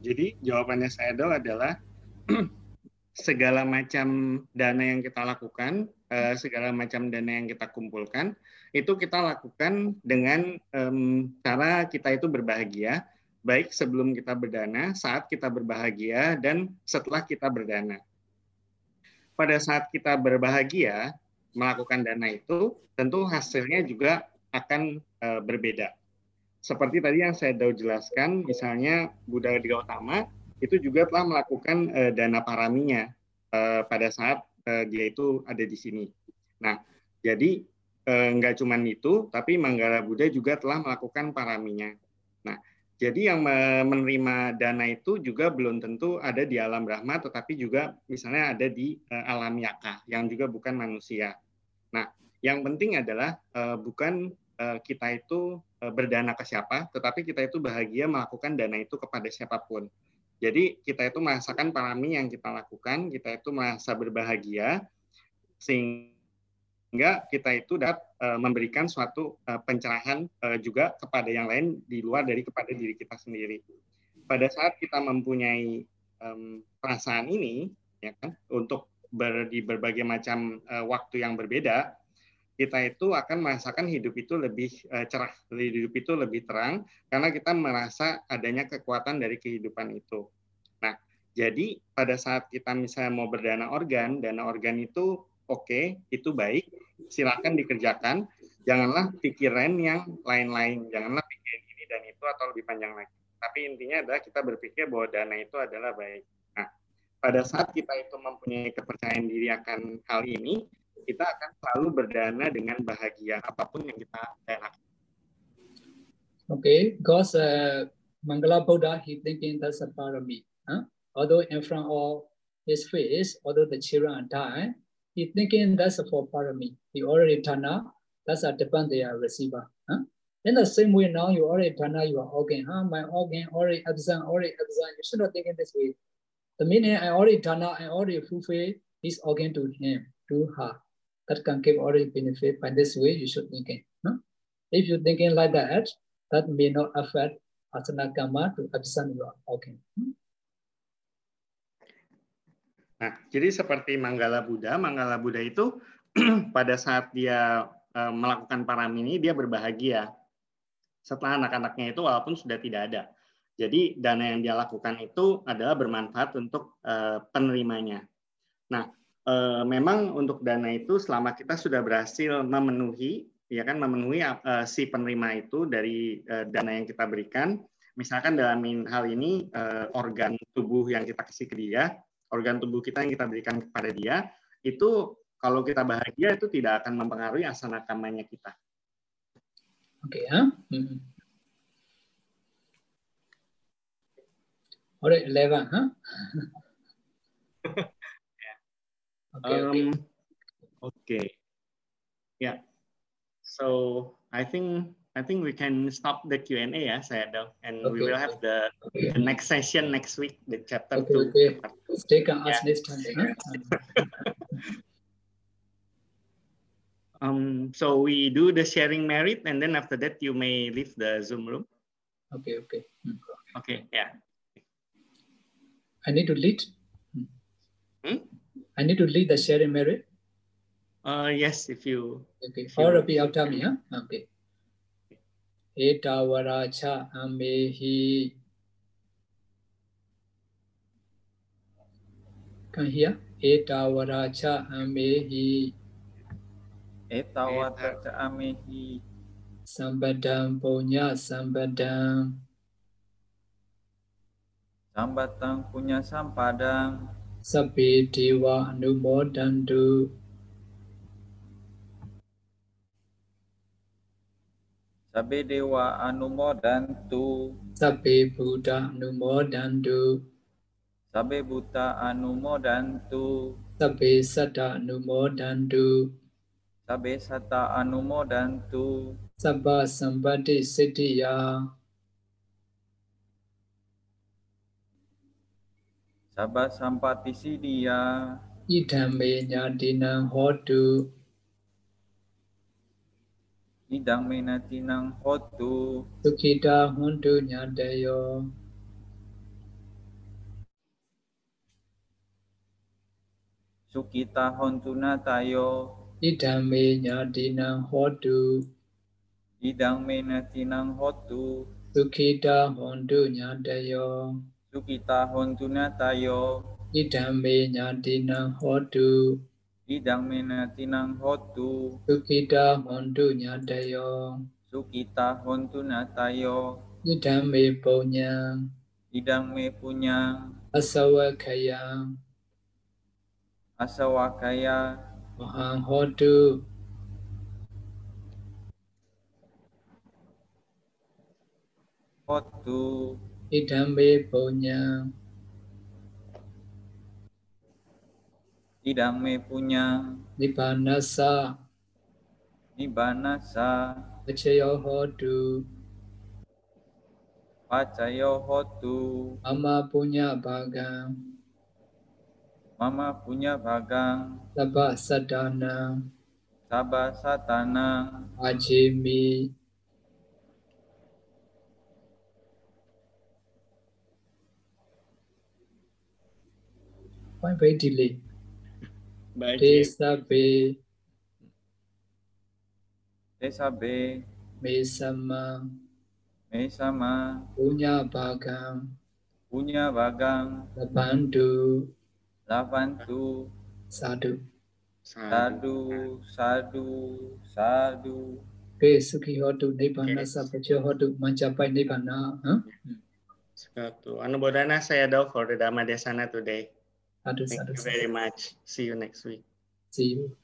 Jadi jawabannya saya adalah segala macam dana yang kita lakukan, eh, segala macam dana yang kita kumpulkan, itu kita lakukan dengan cara kita itu berbahagia, baik sebelum kita berdana, saat kita berbahagia, dan setelah kita berdana. Pada saat kita berbahagia melakukan dana itu, tentu hasilnya juga akan uh, berbeda seperti tadi yang saya tahu jelaskan, misalnya Buddha Gautama itu juga telah melakukan uh, dana paraminya uh, pada saat uh, dia itu ada di sini. Nah, jadi nggak cuma itu, tapi Manggala Buddha juga telah melakukan paraminya. Nah, jadi yang menerima dana itu juga belum tentu ada di alam Brahma, tetapi juga misalnya ada di alam Yaka, yang juga bukan manusia. Nah, yang penting adalah bukan kita itu berdana ke siapa, tetapi kita itu bahagia melakukan dana itu kepada siapa pun. Jadi kita itu merasakan parami yang kita lakukan, kita itu merasa berbahagia, sehingga kita itu dapat uh, memberikan suatu uh, pencerahan juga kepada yang lain di luar dari kepada diri kita sendiri. Pada saat kita mempunyai perasaan ini, ya kan, untuk di berbagai macam waktu yang berbeda, kita itu akan merasakan hidup itu lebih uh, cerah, hidup itu lebih terang karena kita merasa adanya kekuatan dari kehidupan itu. Nah, jadi pada saat kita misalnya mau berdana organ, dana organ itu oke, okay, itu baik, silakan dikerjakan. Janganlah pikiran yang lain-lain, janganlah pikiran ini dan itu atau lebih panjang lagi. Tapi intinya adalah kita berpikir bahwa dana itu adalah baik. Nah, pada saat kita itu mempunyai kepercayaan diri akan hal ini, kita akan selalu berdana dengan bahagia apa pun yang kita lakukan. Okay, because uh, Mangala Buddha, he thinking that's a parami. Huh? Although in front of his face, although the children die, he thinking that's for parami. He already turned up, that's a depend their receiver. Huh? In the same way now, you already turn out your organ. Huh? My organ already absent, already absent. You should not think in this way. The meaning I already turn out, I already fulfill his organ to him, to her that can give already benefit. By this way, you should thinking. No? If you're thinking like that, that may not affect asana karma to absent your organ. Nah, jadi seperti Manggala Buddha, Manggala Buddha itu pada saat dia uh, melakukan paramini, dia berbahagia. Setelah anak-anaknya itu walaupun sudah tidak ada. Jadi dana yang dia lakukan itu adalah bermanfaat untuk uh, penerimanya. Nah, uh, memang untuk dana itu selama kita sudah berhasil memenuhi ya kan memenuhi uh, si penerima itu dari uh, dana yang kita berikan misalkan dalam hal ini organ tubuh yang kita kasih ke dia organ tubuh kita yang kita berikan kepada dia itu kalau kita bahagia itu tidak akan mempengaruhi asana kamanya kita. Oke ya. Hmm. Alright, eleven, huh? Okay. Um, okay. Yeah. So I think I think we can stop the Q and A, yeah, Sayadaw, and okay. we will have the, okay. the next session next week, the chapter okay, two. Okay. Stay can ask this time. um. So we do the sharing merit, and then after that, you may leave the Zoom room. Okay. Okay. Hmm. Okay. Yeah. I need to lead. Hmm? I need to lead the sharing merit. Uh, yes, if you. Okay, or repeat after me. Huh? Okay. Etawaracha amehi. Can you hear? Etawaracha amehi. Etawaracha amehi. Sambadam punya sambadam. Sambatang punya sampadang. စပေဒေဝအနုမောတန္တုစပေဒေဝအနုမောတန္တုစပေဘုဒ္ဓအနုမောတန္တုစပေဘုဒ္ဓအနုမောတန္တုစပေသတ္တအနုမောတန္တုစပေသတ္တအနုမောတန္တုစဗ္ဗသမ္ပတ္တိစိတ္တိယ Sabba sampati siddhiya. Idhamme nyatinang hotu. Idang menatinang hotu. Sukhita hontu nyatayo. Sukita hontuna tayo. Idhamme nyatinang hotu. Idang menatinang hotu. Sukhita hontu nyatayo. Sukita hontuna tayo. Idhamme nyatinang hotu. Idang menatinang hotu. Sukhita hontu nyatayo. Sukita hontuna tayo. Idhamme punyang. Idang me punyang. Asawakayang. Asawakaya. Mahang hotu. Hotu. Idhamme punyang. Idang me punyang. Nibbanasa. Nibbanasa. Pachayo hotu. Pacayo hotu. Mama punya bhagang. Mama punya bagang. Sabba sadanang. Sabah satanang. Ajimi. Why very delay? Baik. Desabe Desa B. mesama Mesama. punya bagang Punya bagang. labandu Lavantu. sadu. Sadu. Sadu. Sadu. Okay, sukhi hotu nibbana sapacha hotu mancapai nibbana. Huh? Satu. Anu bodana saya do for the Dhamma Desana today. Thank you very much. See you next week. See you.